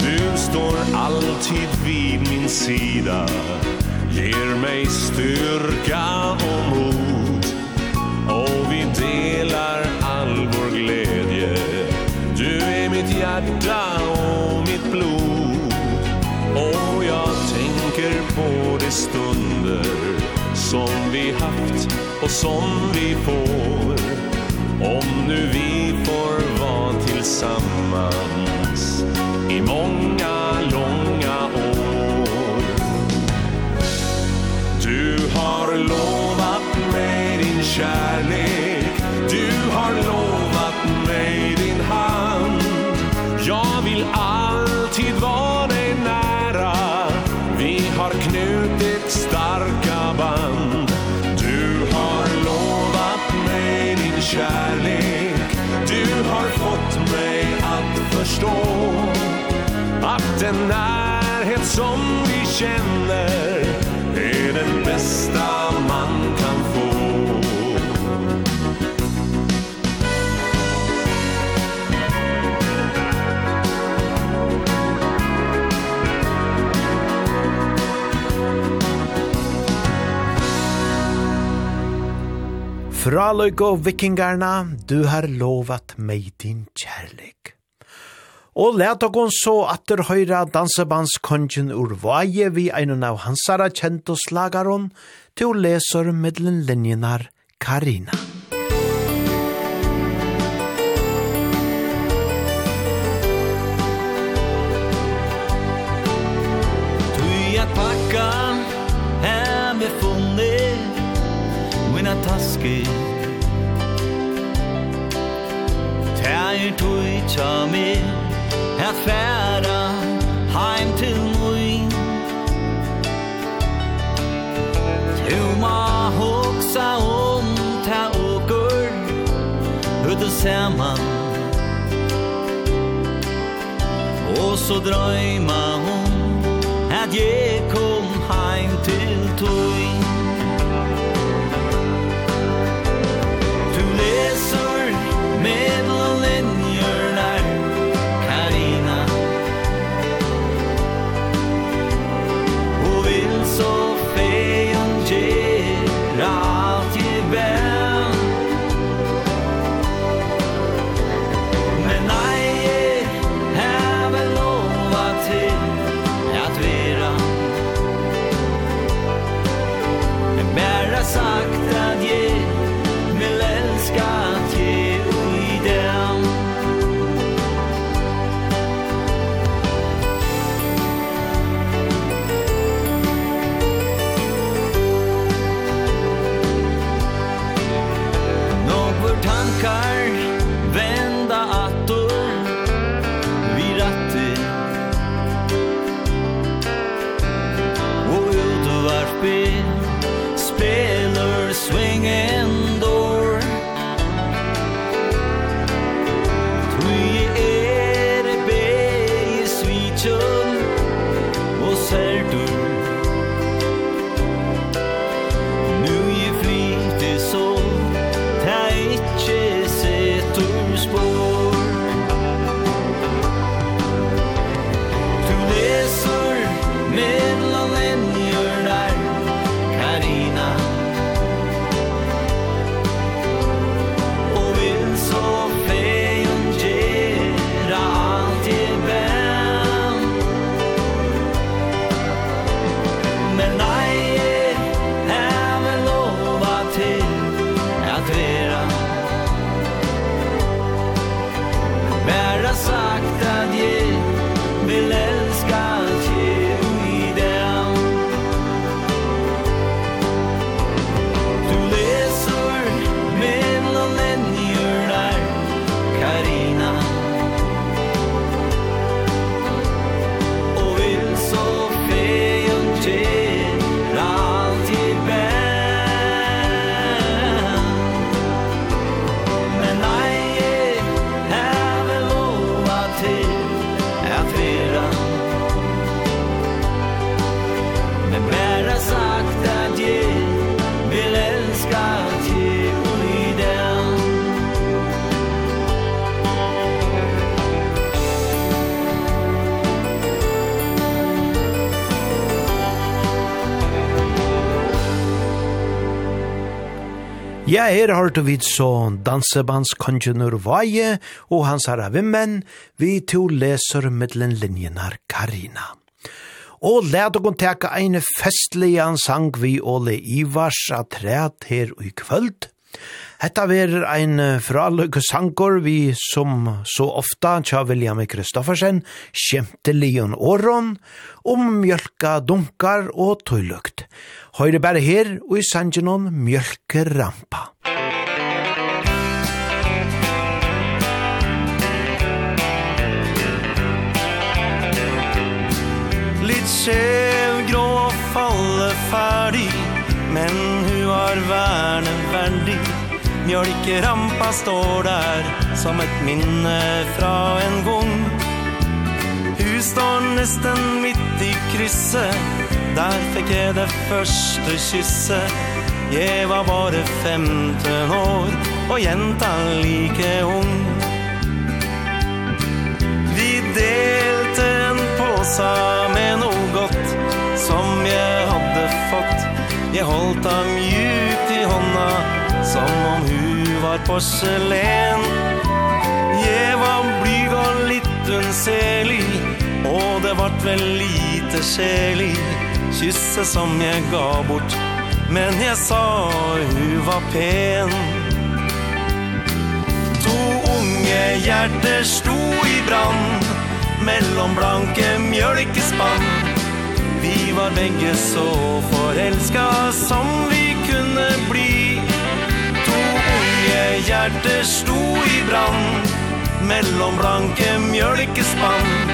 [SPEAKER 13] Du står alltid vid min sida Ger mig styrka och mod. stunder som vi haft och som vi får. Om nu vi får vara tillsammans i många långa år. Du har långt som vi känner är den bästa man kan få
[SPEAKER 1] Fraløyk og vikingarna, du har lovat meg din kjærlighet. Og let okon så atter høyra dansebandskongen ur vaje vi einan av hansara kjent og slagaron til å leser middelen linjenar Karina.
[SPEAKER 14] Tui at pakka hem vi funni mina taske Tær tui tja mig Att færa heim til mui Tu ma hoksa om ta åker Ut saman. Og så
[SPEAKER 1] dröjman her har du vidt så dansebandskongenur Vaje og hans herre vimmen, vi to leser mittlen linjenar Karina. Og let dere teka ein festlig sang vi Ole Ivars at her i kvöld. Hetta verir ein fraløg sangur vi som så ofta tja William Kristoffersen skjemte Leon Åron om mjölka dunkar og tøylukt. Høyre bare her og i sangenon mjölkerampa. rampa.
[SPEAKER 9] litt skjevgrå og falle ferdig Men hun har verneverdig Mjölkerampa står där som ett minne fra en gång. Hus står nästan mitt i krysset? Där fick jag det första kysset. Jag var bara 15 år och jäntan lika ung. Vi delte en påsa med något som jag hade fått. Jag holdt ham djupt i hånda som om hon var porselen Jeg var blyg og litt unnselig Og det vart vel lite sjelig Kysse som jeg ga bort Men jeg sa hun var pen. To unge hjerter sto i brand Mellom blanke mjølkespann. Vi var begge så forelska som vi kunne bli hjerte sto i brand Mellom blanke mjølkespann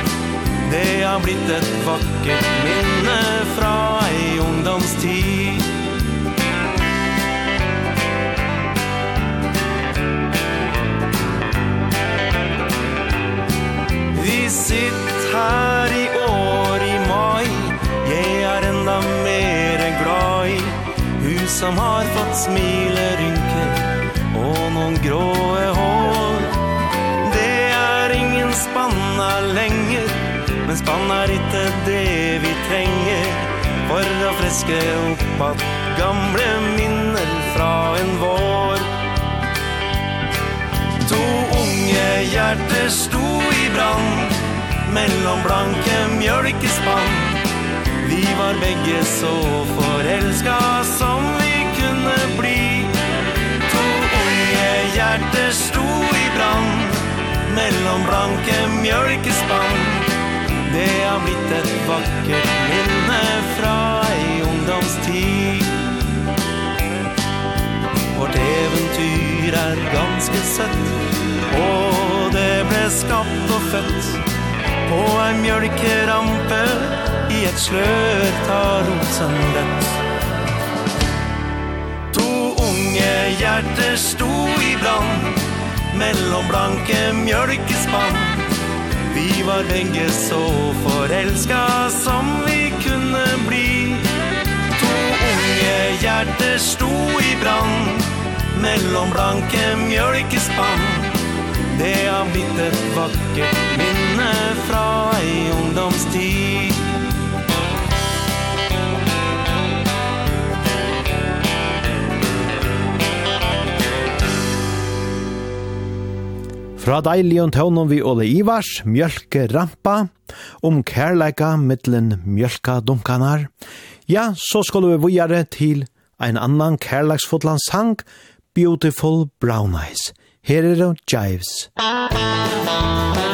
[SPEAKER 9] Det har blitt et vakkert minne fra ei ungdomstid. Vi sitter her i år i mai. Jeg er enda mere glad i. Hun som har fått smilerynk gråe hår. Det er ingen spanna lenger Men spanna er ikke det vi trenger. For å freske opp at gamle minner fra en vår. To unge hjerter sto i brand Mellom blanke mjølkespann. Vi var begge så forelska som vi kunne bli hjerte sto i brand Mellom blanke mjølkespann Det har blitt et vakkert minne fra ei ungdomstid. Vårt eventyr er ganske søtt Og det ble skapt og født. På en mjølkerampe I et slør tar rosen rett unge hjerte sto i brand. Mellom blanke mjølkespann. Vi var lenge så forelska som vi kunne bli. To unge hjerte sto i brand. Mellom blanke mjølkespann. Det har blitt et vakkert minne fra ei ungdomstid.
[SPEAKER 4] Fra deilion tøvnum vi Ole Ivars, mjölke rampa, om kærleika mittlen mjölka dunkanar. Ja, så skulle vi vujare til ein annan kærleiksfotlan sang, Beautiful Brown Eyes. Her er det Jives. Jives.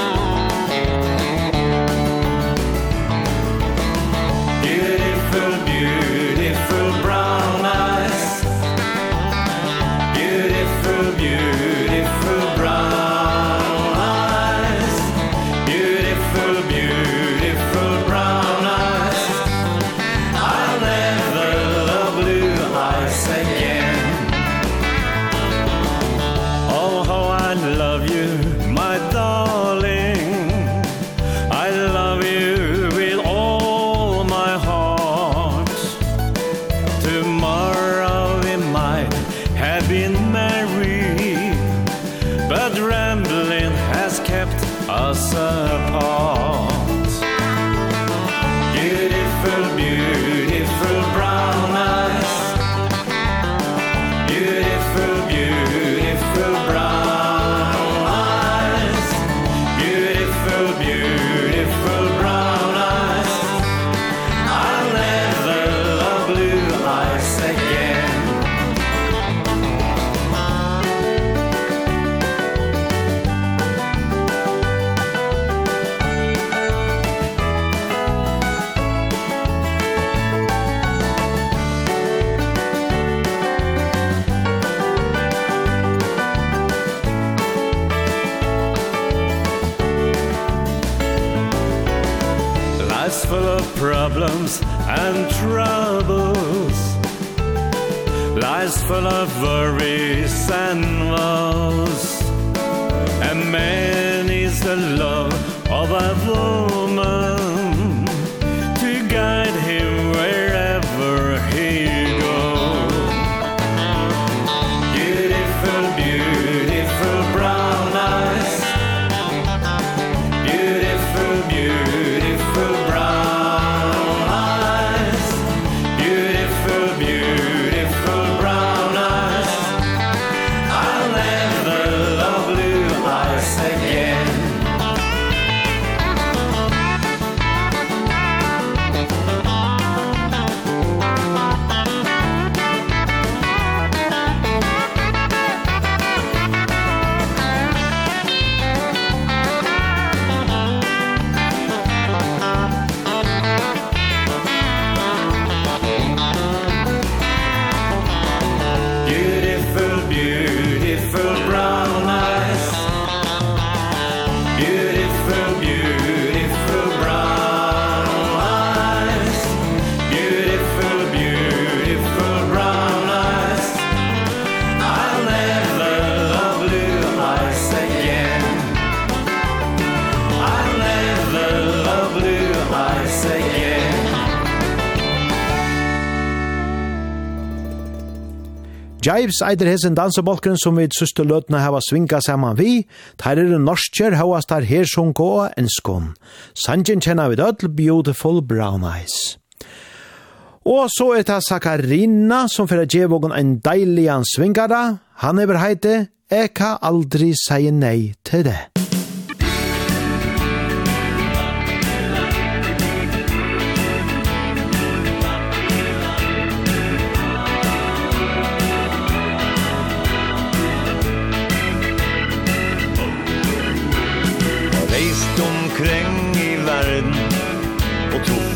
[SPEAKER 4] Dives eider hesen dansebolken som vi søste løtene hava svinga saman vi, tar er norskjer havas tar her som gå en skån. Sanjen kjenner vi dødl Beautiful Brown Eyes. Og så er det Sakarina som fyrir djevågen en deilian svingara. Han er heite, jeg kan aldri seie nei til det.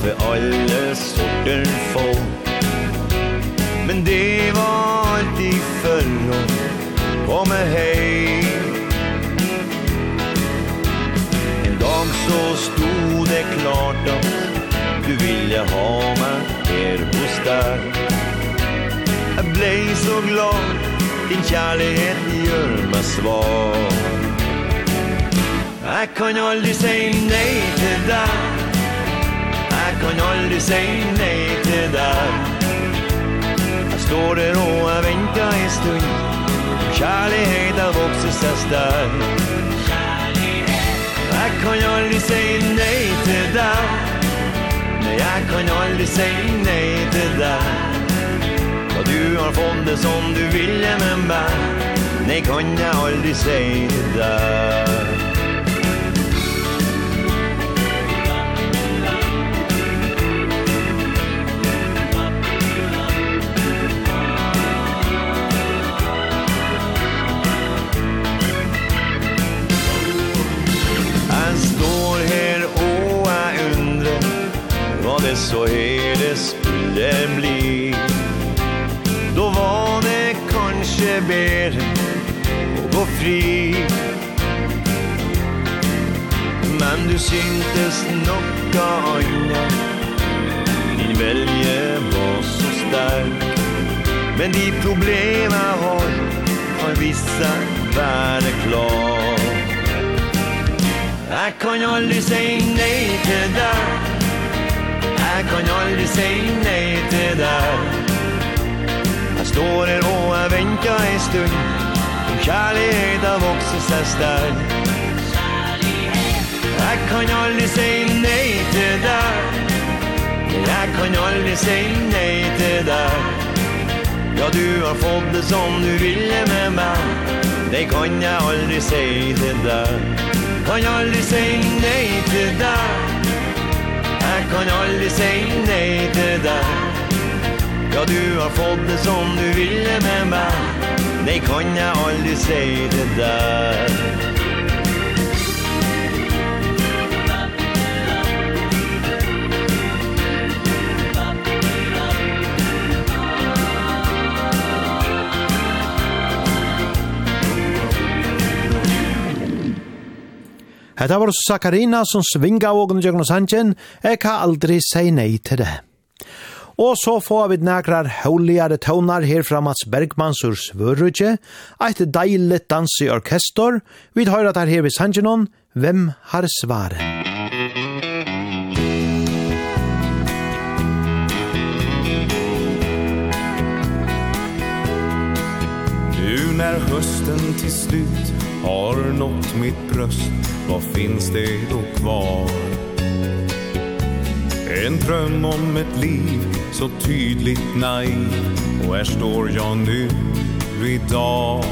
[SPEAKER 15] vi alle sorter folk Men det var alltid för någon Komme hej En dag så stod det klart at Du ville ha meg her hos deg. Jeg blev så glad Din kjærlighet gjør meg svag. Jeg
[SPEAKER 4] kan aldrig säga nej till dig kan aldri si nei til deg. Jeg står der og jeg venter en stund. Kjærlighet har vokset seg stær Jeg kan aldri si nei til deg. Nei, jeg kan aldri si nei til deg. Og du har fått det som du ville men bara Nei, kan jeg aldri si til deg. så herdes skulle bli Då var det kanskje bedre å gå fri. Men du syntes nok av anna Din velje var så sterk. Men de problema har Har vist seg være klar. Jeg kan aldri si nei til deg. där kan aldri si nei til deg. Jeg står her og jeg venter en stund. Om kjærlighet har vokset seg stark Jeg kan aldri si nei til deg. Jeg kan aldri si nei til deg. Ja, du har fått det som du ville med meg. Det kan jeg aldri si til deg. Kan aldri si nei til deg. det kan aldri si nei til deg. Ja, du har fått det som du ville med meg. Nei, kan jeg aldri si til deg.
[SPEAKER 1] Hetta var Sakarina som svinga og under og Sanchen, jeg kan aldri si nei til det. Og så får vi nekrar høyligare tøvnar her fra Mats Bergmans ur Svørrutje, eit deilig dans i orkestor, vi tar at her ved Sanchenon, Hvem har svaret?
[SPEAKER 11] Nu när hösten till slut har nått mitt bröst Vad finns det då kvar? En dröm om ett liv så tydligt naiv Och här står jag nu idag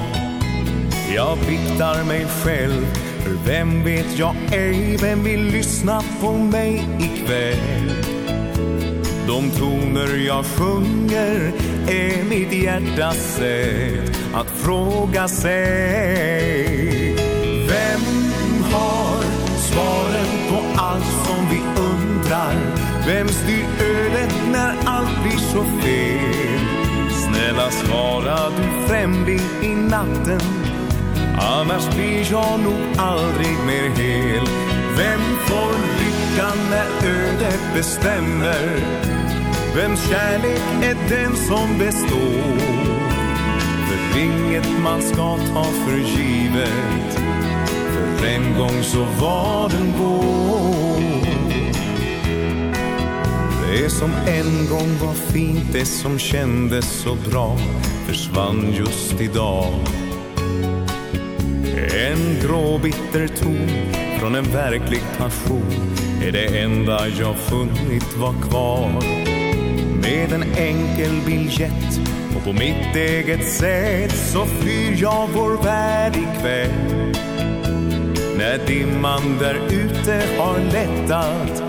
[SPEAKER 11] Jag biktar mig själv För vem vet jag ej Vem vill lyssna på mig ikväll De toner jag sjunger är mitt hjärtas sätt att fråga sig Vem har svaren på allt som vi undrar? Vem styr ödet när allt blir så fel? Snälla svara du främling i natten Annars blir jag nog aldrig mer hel Vem får lyckan när ödet bestämmer? Vems kärlek är den som består? För inget man ska ta för givet. För en gång så var den vår. Det som en gång var fint Det som kändes så bra Försvann just idag. En grå bitter ton Från en verklig passion Är det enda jag funnit var kvar. Med en enkel biljett Och på mitt eget sätt Så flyr jag vår värld ikväll När dimman där ute har lättat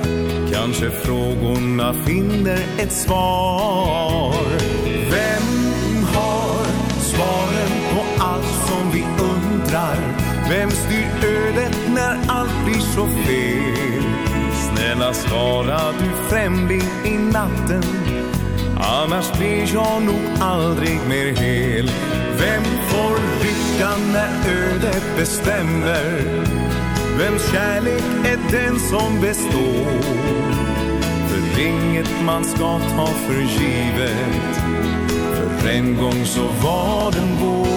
[SPEAKER 11] Kanske frågorna finner ett svar Vem har svaren på allt som vi undrar? Vem styr ödet när allt blir så fel? Snälla svara du främling i natten Annars blir jag nog aldrig mer hel. Vem får lyckan när ödet bestämmer? Vems kärlek är den som består? För inget man ska ta för givet För en gång så var den vår.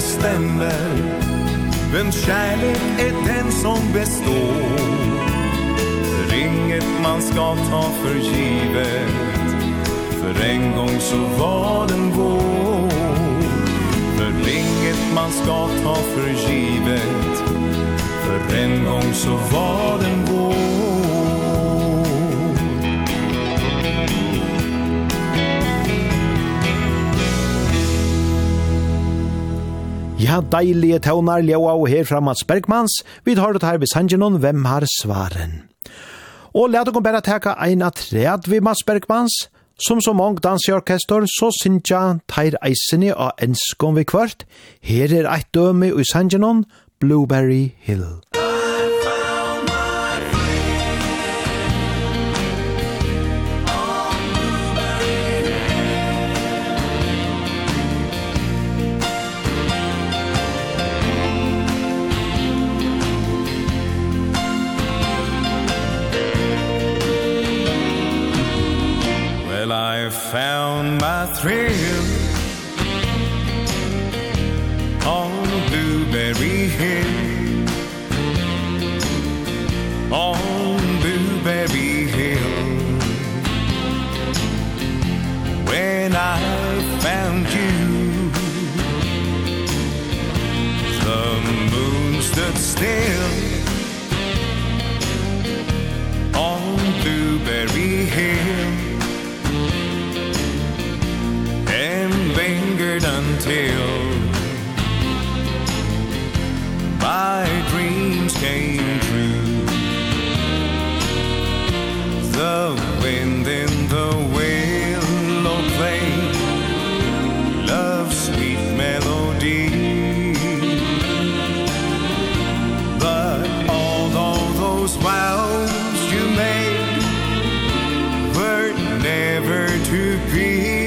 [SPEAKER 11] bestämmer Vem kärlek är den som består. Inget man ska ta för givet. För en gång så var den vår. För inget man ska ta för givet. För en gång så var den vår.
[SPEAKER 1] Ja, deilige tøvnar ljøa og her fra Mats Bergmans, vi tar det her ved Sanjinon, hvem har svaren? Og let dere bare teka ein av tred ved Mats Bergmans, som så mange danseorkester, så synes jeg teir eisene av enskån vi kvart. Her er eit døme i Sangenon, Blueberry Hill.
[SPEAKER 11] thrill On Blueberry Hill. On Blueberry Hill. When I found you The moon stood still. until my dreams came true. The wind in the willow played love's sweet melody. But although those vows you made were never to be.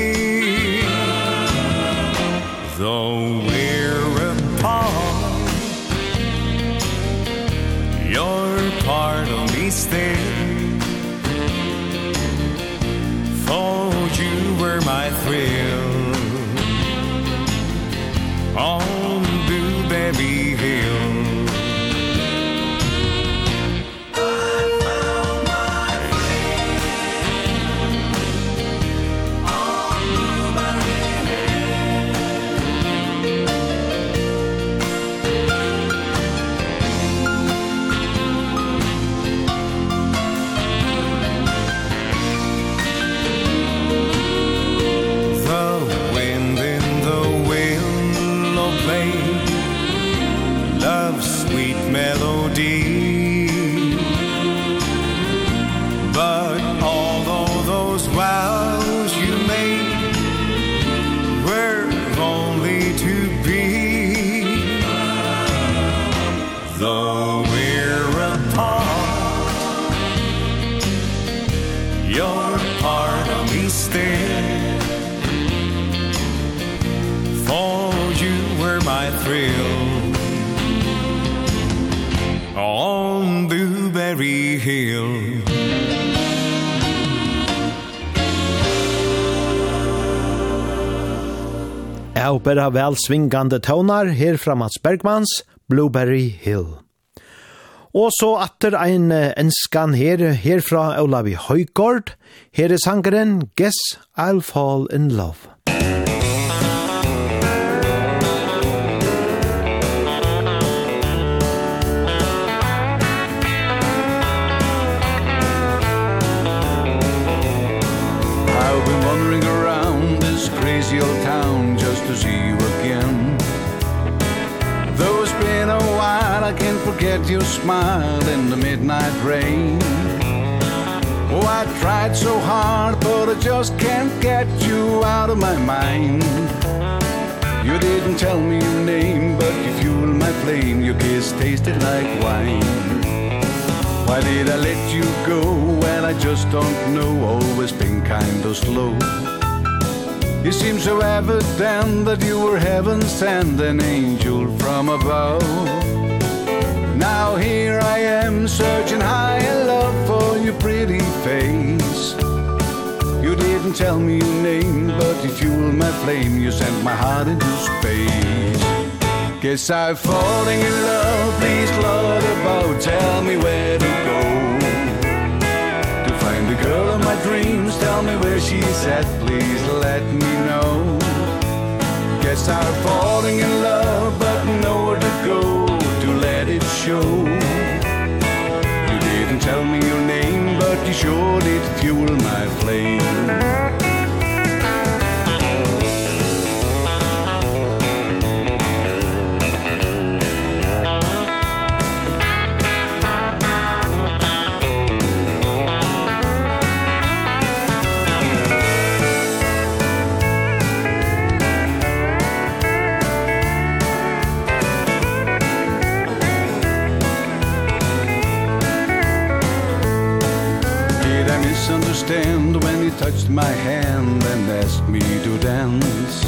[SPEAKER 1] bare vel svingande tøvnar her fra Mats Bergmans Blueberry Hill. Og så atter ein enskan her, herfra Olavi Høygård, Her er sangeren Guess I'll Fall in Love.
[SPEAKER 3] forget your smile in the midnight rain. Oh, I tried so hard, but I just can't get you out of my mind. You didn't tell me your name, but you fueled my flame. Your kiss tasted like wine. Why did I let you go? Well, I just don't know. Always been kind of slow. It seems so evident that you were heaven sent An angel from above. Now here I am searching high and low for your pretty face. You didn't tell me your name But you fueled my flame You sent my heart into space. Guess I'm falling in love. Please Lord above Tell me where to go. To find the girl of my dreams Tell me where she's at. Please let me know. Guess I'm falling in love But nowhere to go show. You didn't tell me your name But you sure did fuel my flame. I misunderstand when he touched my hand and asked me to dance?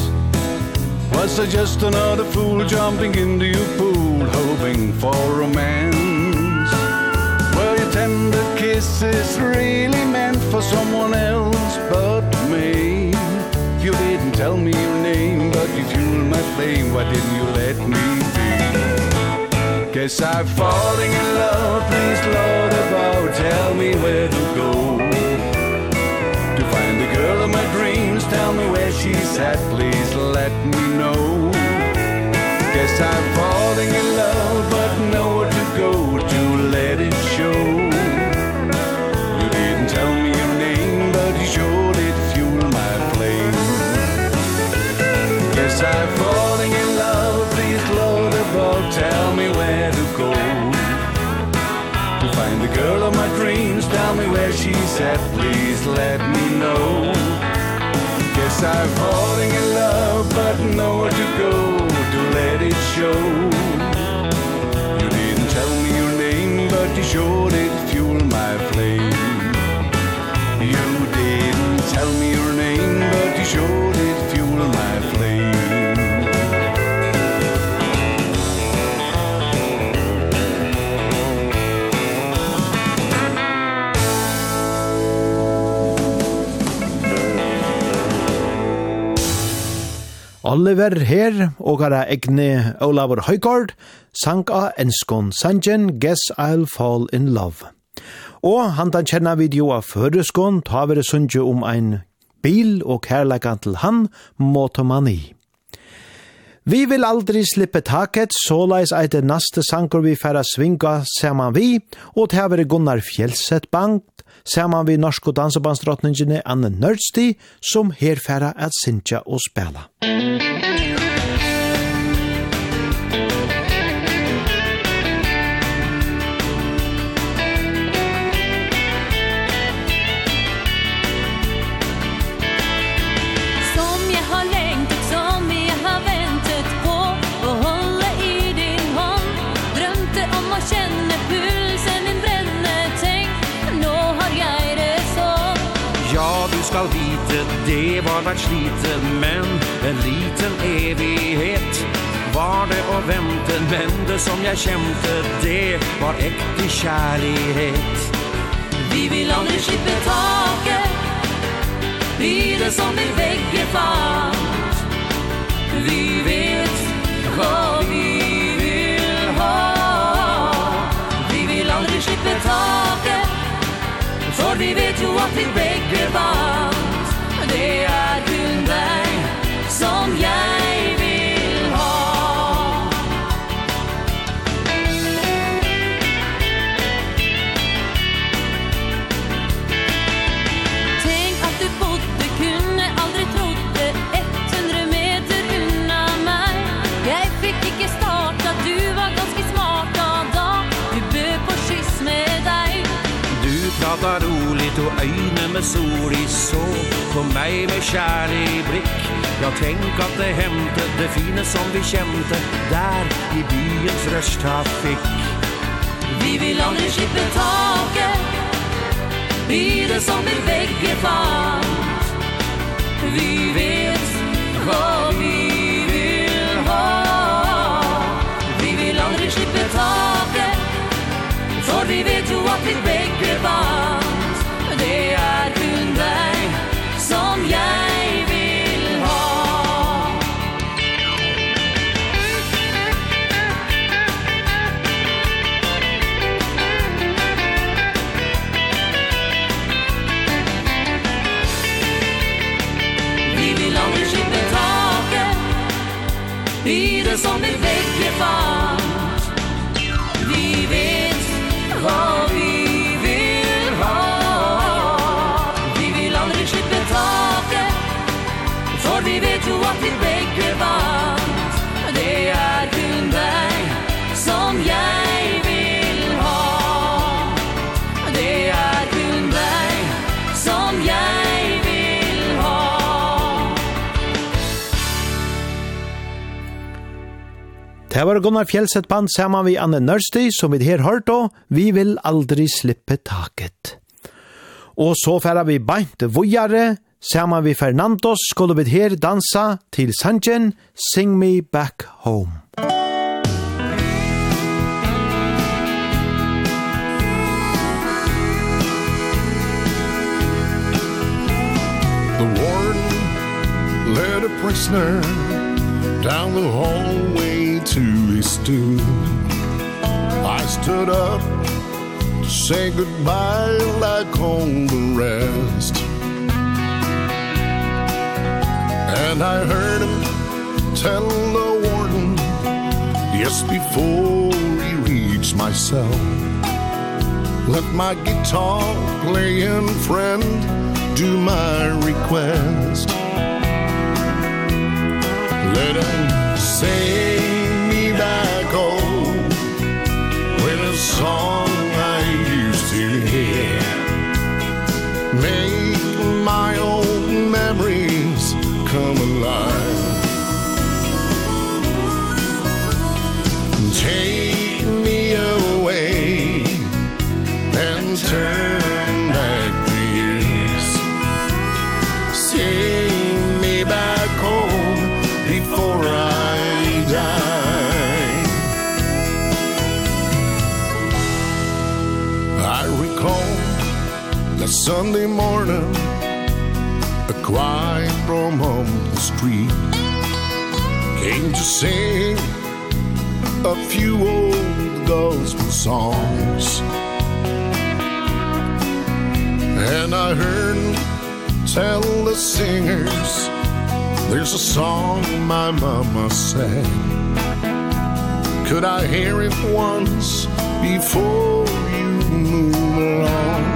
[SPEAKER 3] Was I just another fool jumping into your pool hoping for romance? Were your tender kisses really meant for someone else but me? You didn't tell me your name but you fueled my flame, why didn't you let me Guess I'm falling in love, please Lord above, tell me where to go. To find the girl of my dreams, tell me where she's at, please let me know. Guess I'm falling in love, but nowhere to go to let it show. You didn't tell me your name, but you sure did fuel my flame. Guess I've The girl of my dreams. Tell me where she's at Please let me know. Guess I'm falling in love But nowhere to go To let it show. You didn't tell me your name But you sure did fuel my flame. You didn't tell me your name But you sure did fuel my flame.
[SPEAKER 1] Oliver her og gara egne Olavur Høygaard sang av enskon sangen Guess I'll Fall in Love. Og han tan kjenna video av føreskon ta vare sunge om ein bil og kærleikan til han motomani. Vi vil aldri slippe taket, såleis eit det naste sanger vi færa svinga saman vi, og det har Gunnar Fjellset Bank saman vi norsk og dansebandsdrottningene Anne Nørsti, som herfæra at sintja og spela.
[SPEAKER 16] Musikk har
[SPEAKER 5] vært sliten men en liten evighet var det och vänten men det som jag kjente, det var ekte kärlighet
[SPEAKER 16] Vi vill aldrig slippe taket. Vi det som vi begge fant Vi vet hva vi vill ha. Vi vill aldrig slippe taket for vi vet ju at vi begge vant var
[SPEAKER 5] roligt och öjne med sol i så. På mig med kärn i blick Jag tänk att det hämte det fina som vi kände Där i byens
[SPEAKER 16] rösta fick Vi vill aldrig slippa taket. Blir det som vi väggen fast Vi vet Det
[SPEAKER 1] var Gunnar Fjellsett band sammen vi Anne Nørsti, som vi her hørt og vi vil aldri slippe taket. Og så færa vi beint vujare, sammen vi Fernandos skulle vi her dansa til Sanjen, Sing Me Back Home.
[SPEAKER 17] The warden led a prisoner down the hallway to his stool I stood up to say goodbye like all the rest. And I heard him tell the warden Yes, before he reached my cell. Let my guitar playing friend do my request. Let him say Sunday morning A quiet from home the street. Came to sing A few old gospel songs. And I heard tell the singers There's a song my mama sang. Could I hear it once before you move along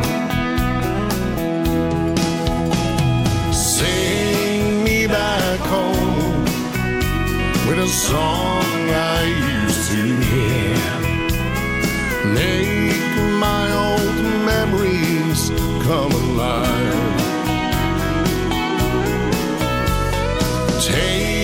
[SPEAKER 17] back home With a song I used to hear. Make my old memories come alive. Take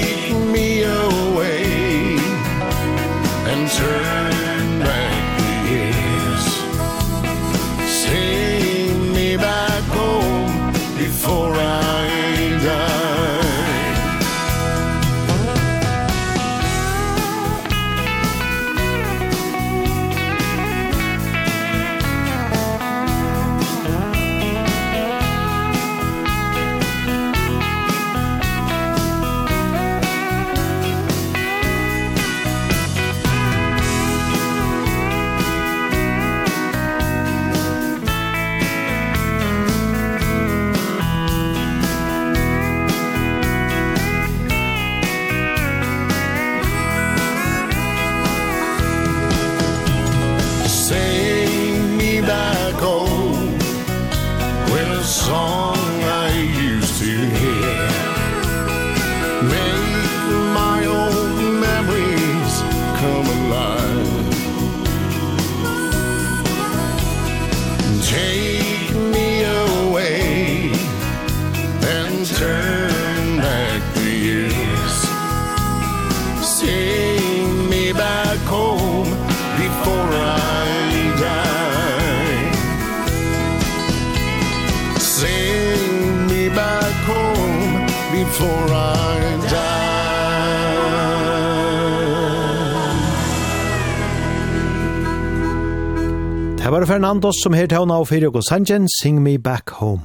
[SPEAKER 1] Fernandos som her tøvna og fyrir og sanjen Sing Me Back Home.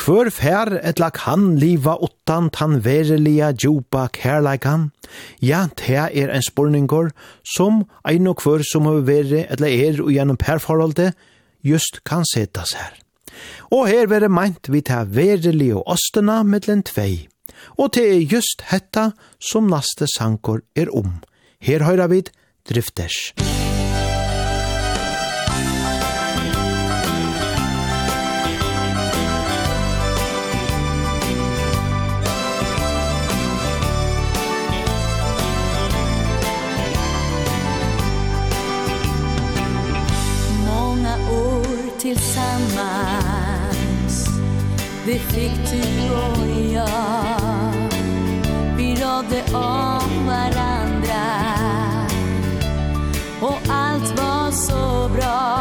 [SPEAKER 1] Hvor fær et lak han liva utan tan verelia djupa kærleikan, ja, te er en spurningur som ein og kvør som har veri etla er og gjennom perforholdet just kan setas her. Og her vere meint vi ta verelia og ostena mittlen tvei, og te er just hetta som naste sankor er om. Her høyra vid drifters.
[SPEAKER 16] Drifters. tillsammans. Det fick du och jag. Vi rådde om varandra. Och allt var så bra.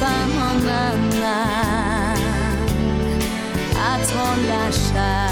[SPEAKER 16] Fan någon annan. Att hålla kär.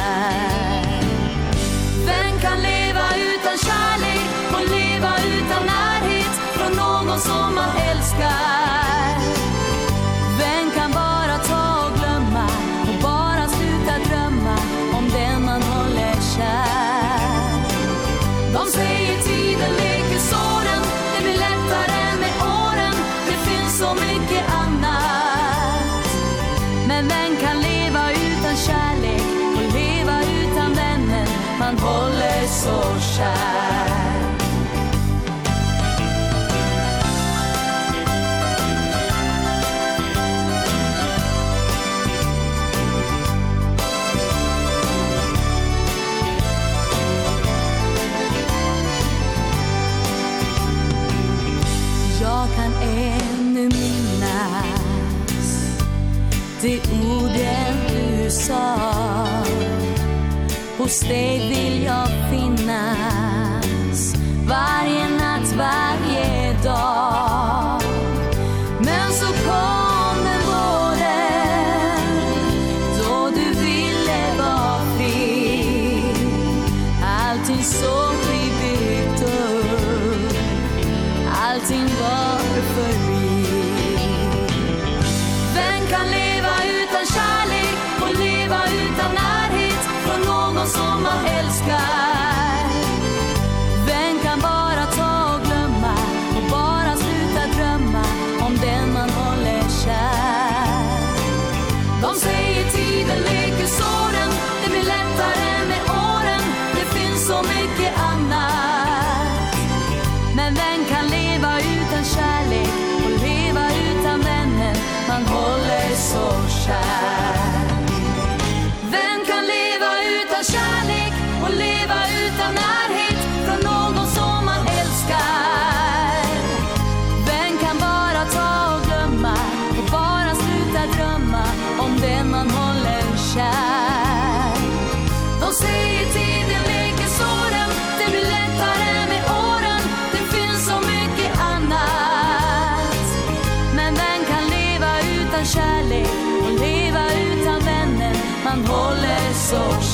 [SPEAKER 16] de orden du sa Hos dig vill jag finnas. Varje natt, varje dag.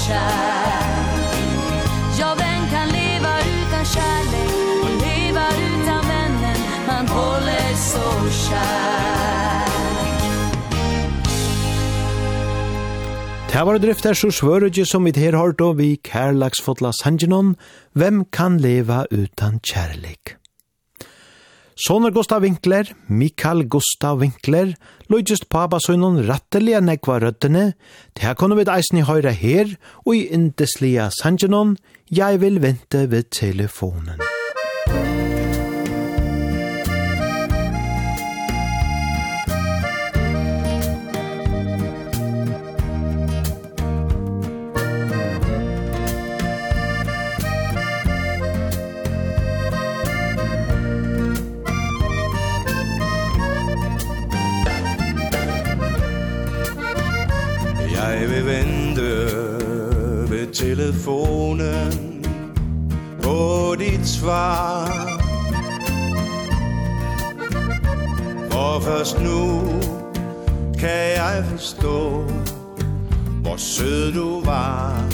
[SPEAKER 16] kär Ja, vem kan leva utan kärlek Och leva utan vännen? Han håller så kär
[SPEAKER 1] Det var drift er så svørudje som vi her har då vi kærlagsfotla sangenon. Hvem kan leva utan kærlek? Soner Gustav Winkler, Mikael Gustav Winkler, Lujist Papa Søynon rattelige nekva røttene, det her kunne vi eisen i høyre her, og i indeslige sangenon, jeg vil vente ved telefonen.
[SPEAKER 18] telefonen på dit svar. For først nu kan jeg forstå Hvor sød du var.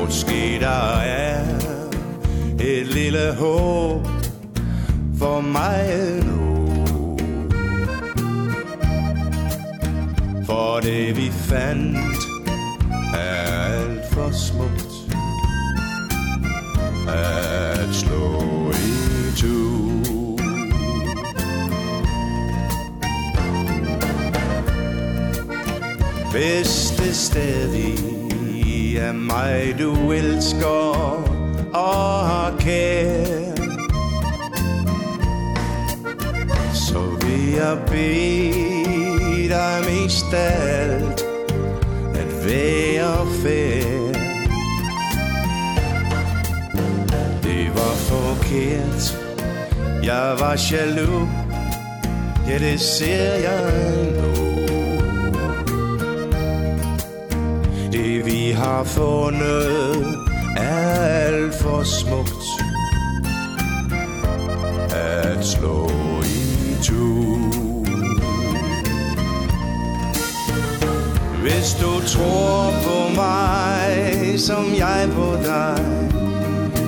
[SPEAKER 18] Måske der er et lille håb for mig nu. For det vi fant Er alt for smukt.
[SPEAKER 9] At slå i tur Hvis det stadig er mig du elsker og har kær Så vil jeg bede der mest af alt At være fair Det var forkert Jeg var jaloux Ja, det ser jeg nu. Det vi har fundet Er alt for smukt. At slå i tur. Hvis du tror på mig Som jeg på dig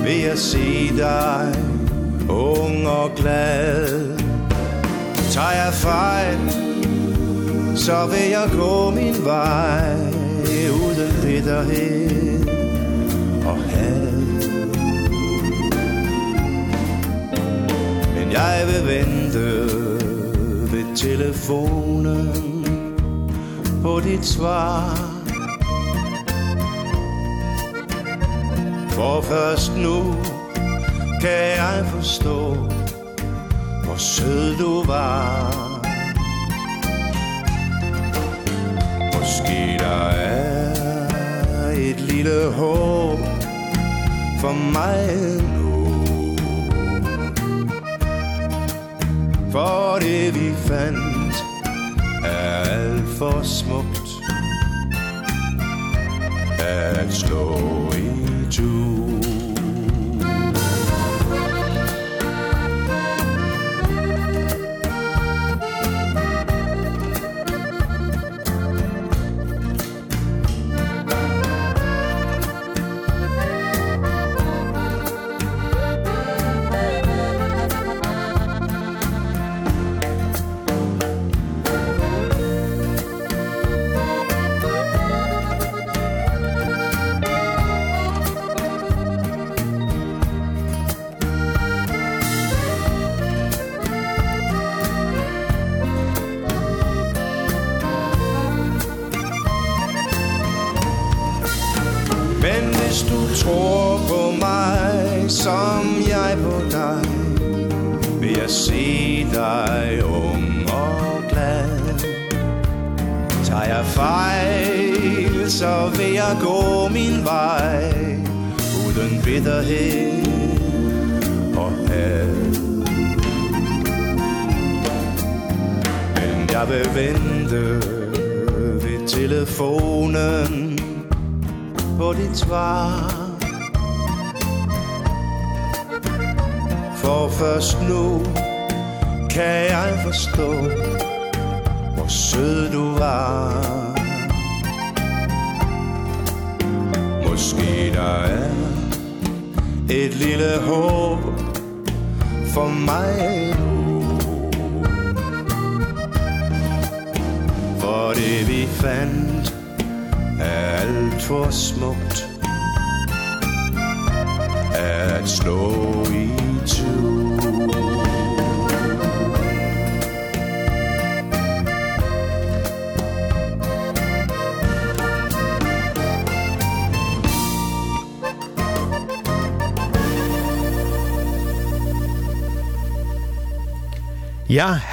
[SPEAKER 9] Vil jeg se dig Ung og glad. Tager jeg fejl Så vil jeg gå min vej Uden bitterhed Og had Men jeg vil vente Ved telefonen på dit svar. For først nu kan jeg forstå Hvor sød du var. Måske der er et lille håb For mig nu. For det vi fandt for smukt. At slå i
[SPEAKER 1] tur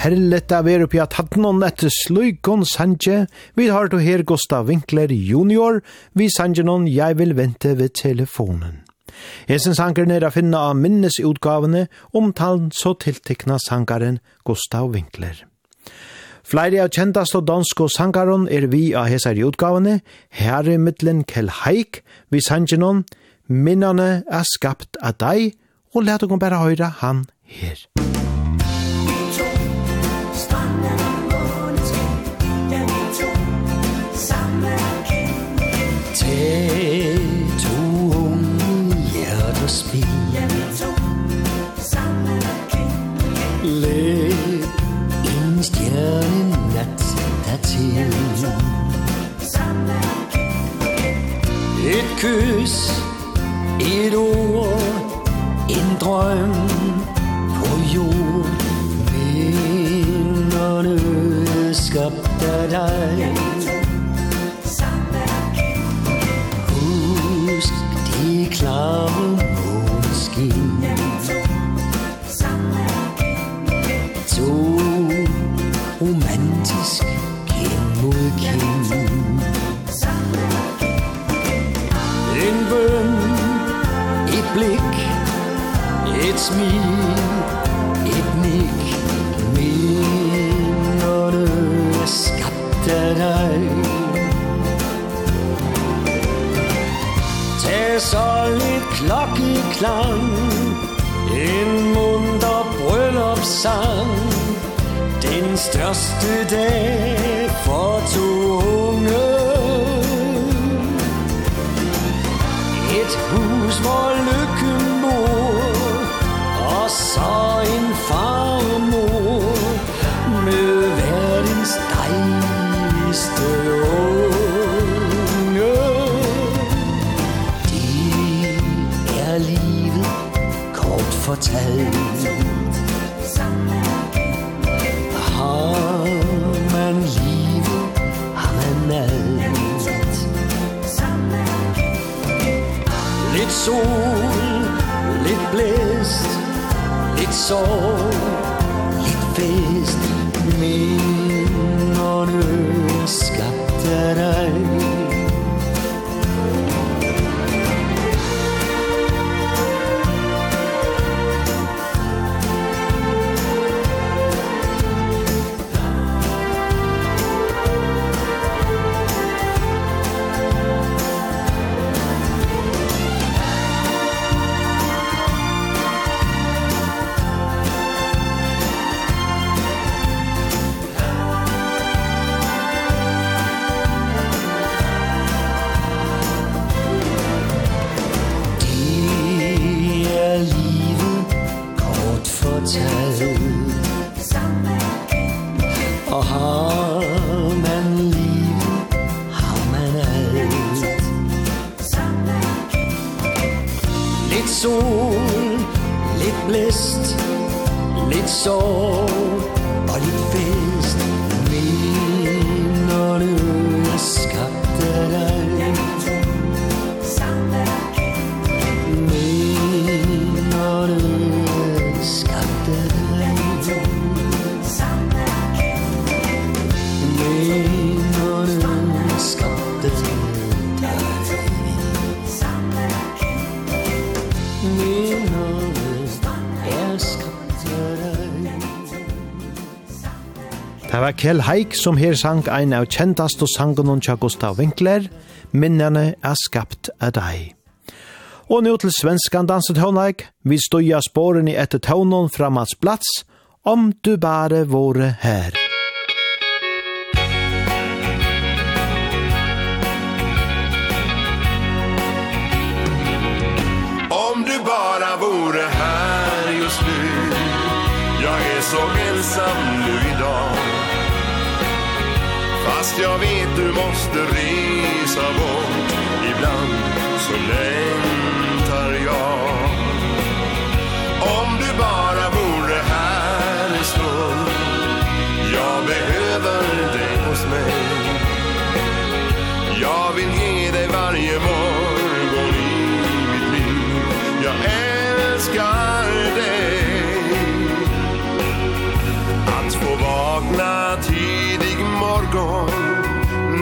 [SPEAKER 1] herlet av er oppi at hatt noen etter sløykon sanje, vi har to her Gustav Winkler junior, vi sanje noen jeg vil vente ved telefonen. Hesen sangeren er å finne av minnesutgavene omtalen så tiltekna sangeren Gustav Winkler. Flere av kjentast og dansk og sangaren er vi av hesar utgavene, her er middelen Kjell Haik, vi sanje noen, minnene er skapt av deg, og let dere bare høre han her.
[SPEAKER 19] Musikk Tag to unge hjerter spil. Læg en stjerne nat dertil Et kys, et ord, en drøm på jord dig. klare måneskin To romantisk kind mod kind En bøn, et blik, et smil. solid klokkeklang En munter bryllupssang Den største dag for to unge Et hus, hvor lykken bor Og så en far og mor Med verdens dejligste år. fortalt Har man livet, har man alt Lidt sol, lidt blæst Lidt sorg, lidt fest. Men ånden skabte dig
[SPEAKER 1] Kjell Haik som her sang ein av kjentast og sangen om Gustav Winkler, Minnerne er skapt av deg. Og nå til svenskan danset håndleik, vi støya spåren i etter tånen fra Mats Plats, om du bare våre her.
[SPEAKER 13] Fast jag vet du måste resa bort. Ibland så länge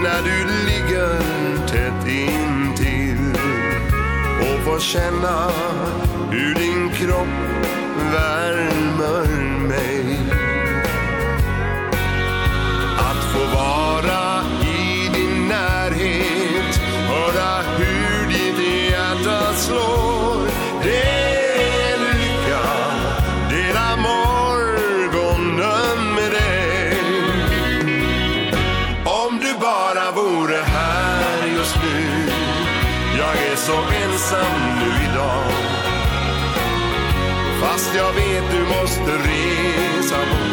[SPEAKER 13] när du ligger tätt intill Och får känna hur din kropp värmer mig. ensam nu idag. Fast jag vet du måste resa mot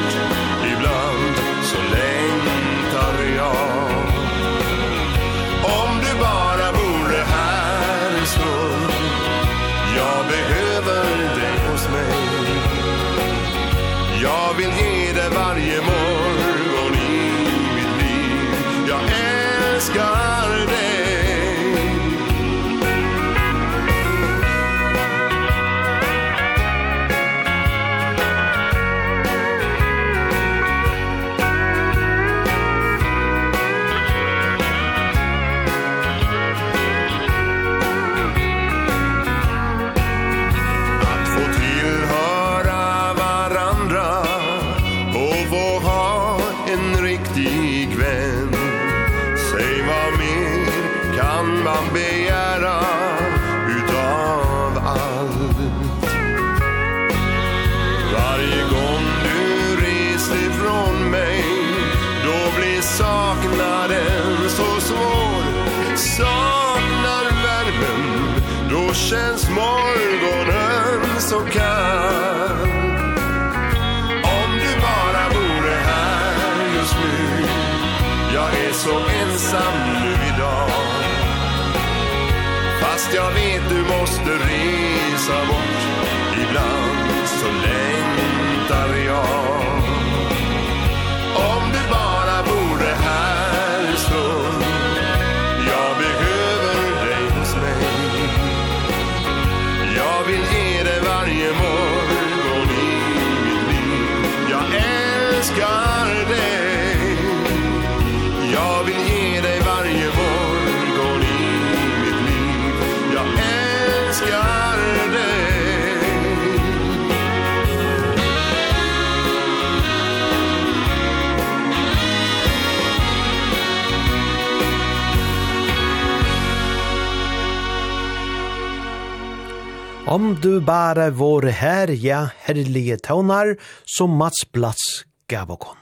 [SPEAKER 13] Om du
[SPEAKER 1] bare vår her, ja, herlige tøvnar, som Mats Blats gav okon.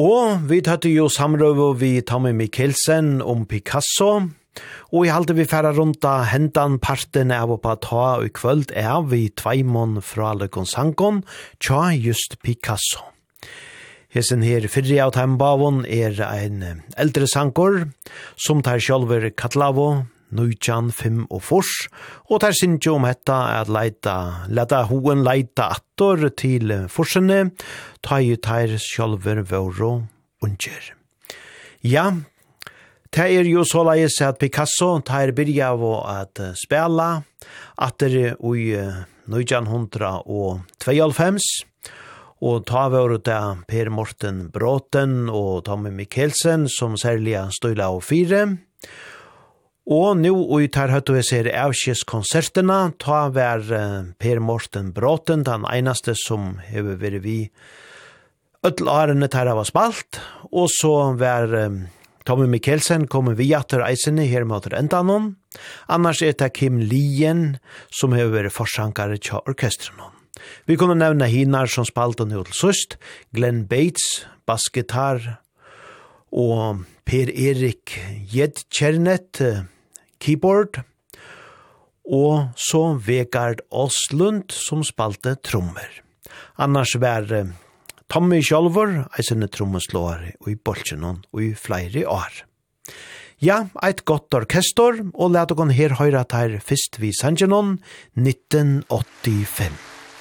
[SPEAKER 1] Og vi tøtte jo samrøve vi Tommy Mikkelsen om Picasso, og i halte vi færa rundt hendan parten av oppa ta i kvöld er vi tveimon fra Lekon Sankon, tja just Picasso. Hesen her fyrri av teimbavon er ein eldre sankor, som tar sjálfur Katlavo, Nujan 5 og Fors, og tar synes jo om hetta at leita, leta hoen leita attor til Forsene, ta i tar sjolver våro unger. Ja, det er jo så leis at Picasso tar byrja av at spela, atter i Nujan 100 og 92, og ta våre til Per Morten Bråten og Tommy Mikkelsen som særlig støyla og fire, og Og nu i tar høyt og jeg ser avskjedskonserterna, ta vær Per Morten Bråten, den einaste som hever vært vi Øtl Arene tar av spalt, og så vær Tommy Mikkelsen kommer vi atter eisene her mot Rentanon. Annars er det Kim Lien som hever vært forsankare til orkestrenon. Vi kunne nevne hinar som spalt jo til søst, Glenn Bates, bassgitar, og Per Erik Jedkjernet, keyboard, og så Vegard Åslund som spalte trommer. Annars var Tommy Kjolvor, eisende trommeslåare i bolsjenon og i flere år. Ja, eit godt orkestor, og let okon her høyra her fyrst vi Sanjanon, 1985.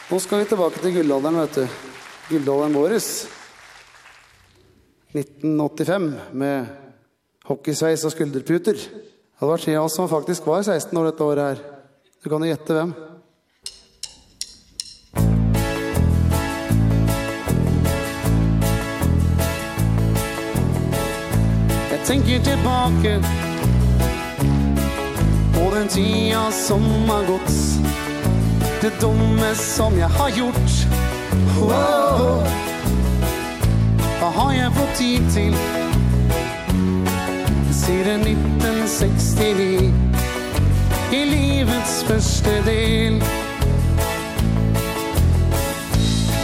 [SPEAKER 3] Nå skal vi tilbake til guldalderen, vet du. Guldalderen våres. 1985, med hockeysveis og skulderputer. Det var tre av oss som faktisk var 16 år dette året her. Du kan jo gjette hvem. Jeg tenker tilbake på den tida som har gått. Det dumme som jeg har gjort. Wow. Hva har jeg fått tid til? Siden 19 69 I livets første del.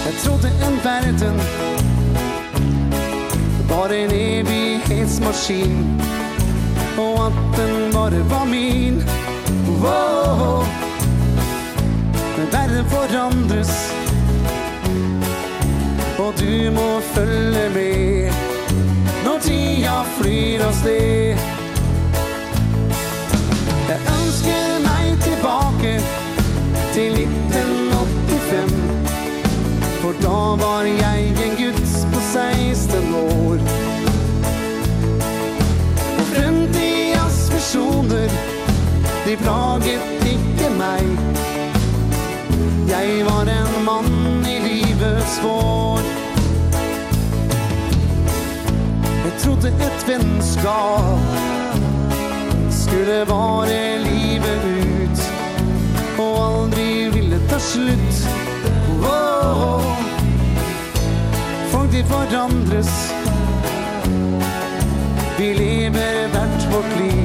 [SPEAKER 3] Jeg trodde en verden Var en evighetsmaskin. Og at den bare var min. Wow. Men verden forandres Og du må følge med. Når tida flyr av sted. Då var jag en guds på 16 år. Og fremtidas visjoner De plaget ikke meg. Jeg var en mann i livets vår. Jeg trodde et vennskap Skulle vare livet ut Og aldri ville ta slutt oh, Folk de forandres. Vi lever hvert vårt liv.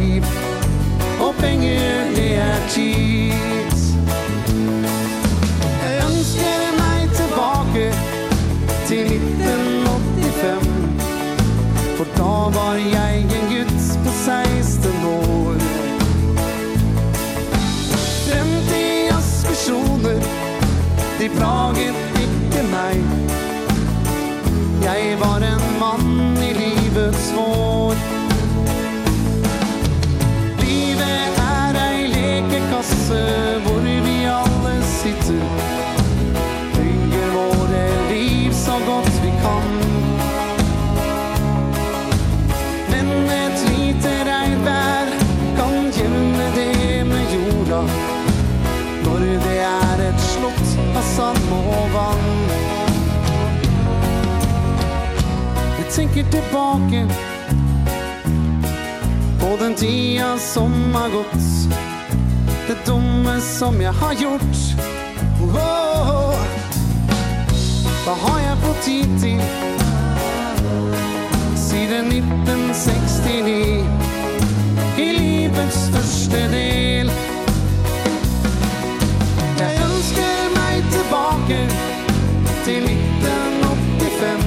[SPEAKER 3] terrasse hvor vi alle sitter. Bygger våre liv så godt vi kan. Men et lite regnvær kan gjemme det med jorda. Når det er et slott av sand og vann. Jeg tenker tilbake På den tida som har gått dumme som jag har gjort. Oh, hva har jeg på tid til? Siden 1969 I livets største del. Jag ønsker mig tilbake Till 1985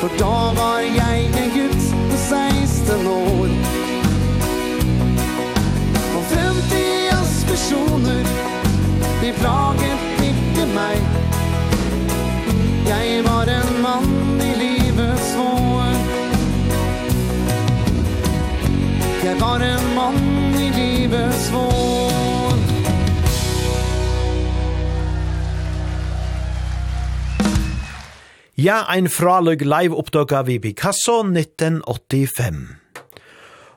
[SPEAKER 3] För då var jag en gutt på 16 år. personer. De plaget ikke meg. Jeg var en mann i livets vår Jeg var en mann i livets vår
[SPEAKER 1] Ja, ein fraløg live oppdaga vi Picasso 1985.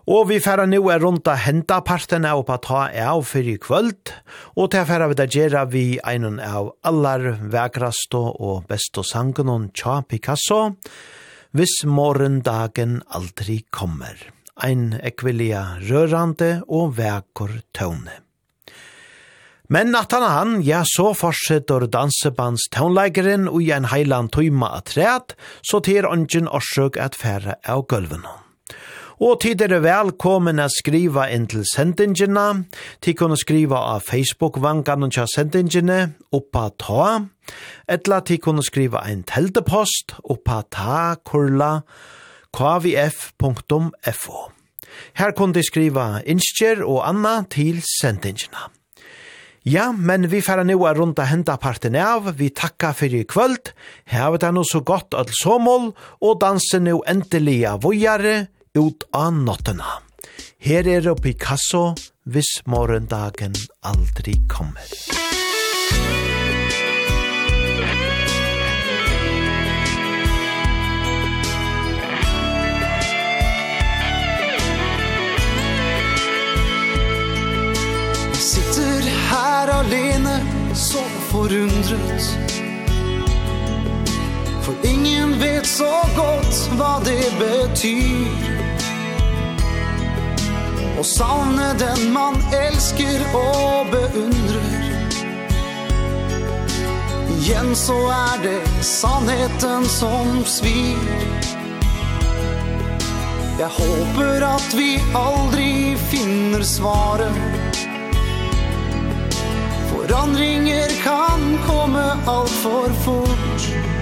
[SPEAKER 1] Og vi færa nu er rundt av henta partene og på ta av fyrir kvöld, og til færa vi da gjerra vi einan av allar vekrasto og besto sangen og tja Picasso, hvis morgendagen aldri kommer. Ein ekvillia rørande og vekor tøvne. Men at han, ja, så fortsetter dansebands tøvnleikeren og i en heiland tøyma at træt, så til ongen årsøk at færa av gulvenom. Og tid er velkommen å skriva inn til sendingene. Tid kan skriva av Facebook-vankan og kja sendingene oppa ta. Etla tid kan skriva en teltepost oppa ta kurla kvf.fo. Her kan de skriva innskjer og anna til sendingene. Ja, men vi færa nu er rundt henda parten av, vi takka fyrir i kvöld, hevet er no så godt at somol, og dansen nu av vojare, ut av nottena. Her er det Picasso, hvis morgendagen aldri kommer.
[SPEAKER 3] Jeg sitter her alene, så forundret För ingen vet så gott vad det betyr. Och savne den man älskar och beundrar Igen så är det sannheten som svir. Jag håper att vi aldrig finner svaret. Forandringer kan komme alt for fort.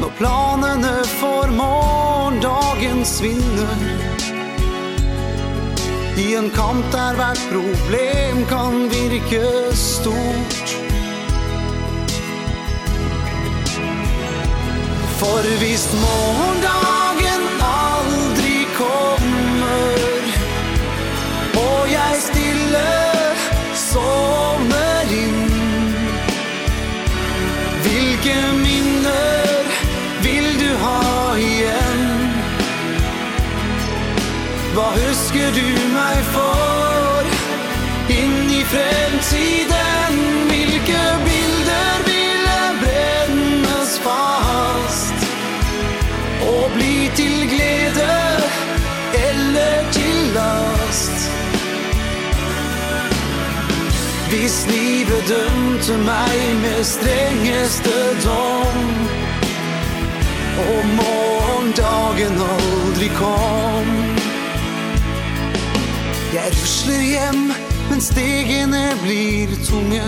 [SPEAKER 3] Når planene for morgendagen svinner I en kamp der hvert problem kan virke stort. For hvis morgendagen du meg for in i fremtiden Hvilke bilder ville brennes fast? Og bli til glede eller til last? Hvis livet dømte meg med strengeste dom? Og morgendagen aldri kom. Jeg rusler hjem, men stegene blir tunge.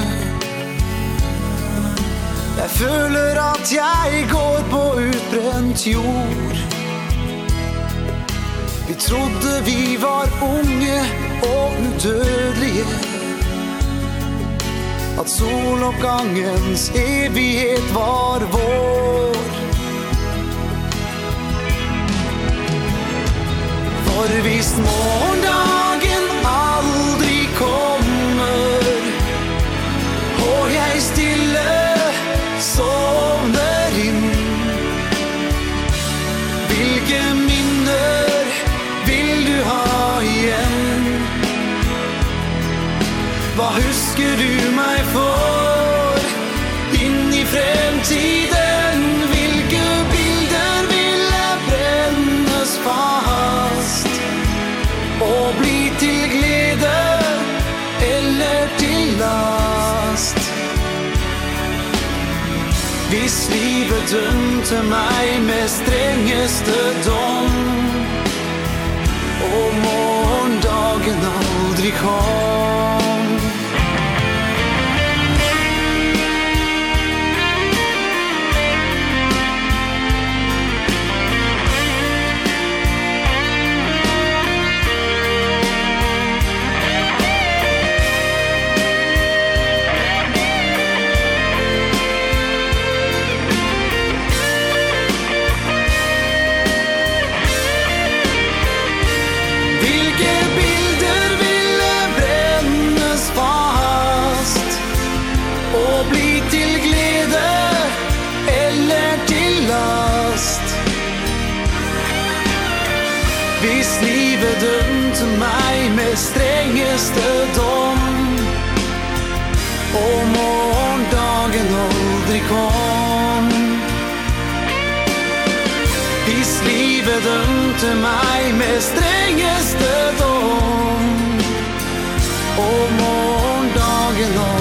[SPEAKER 3] Jeg føler at jeg går på utbrent jord. Vi trodde vi var unge og udødelige. At soloppgangens evighet var vår. For hvis morgendag visker du meg for? Inn i fremtiden Hvilke bilder ville brennes fast? Og bli til glede eller til last? Hvis livet dømte meg med strengeste dom Og morgendagen aldri kom strengeste dom. Og morgendagen aldri kom. Hvis livet dømte meg med strengeste dom. Og morgendagen aldri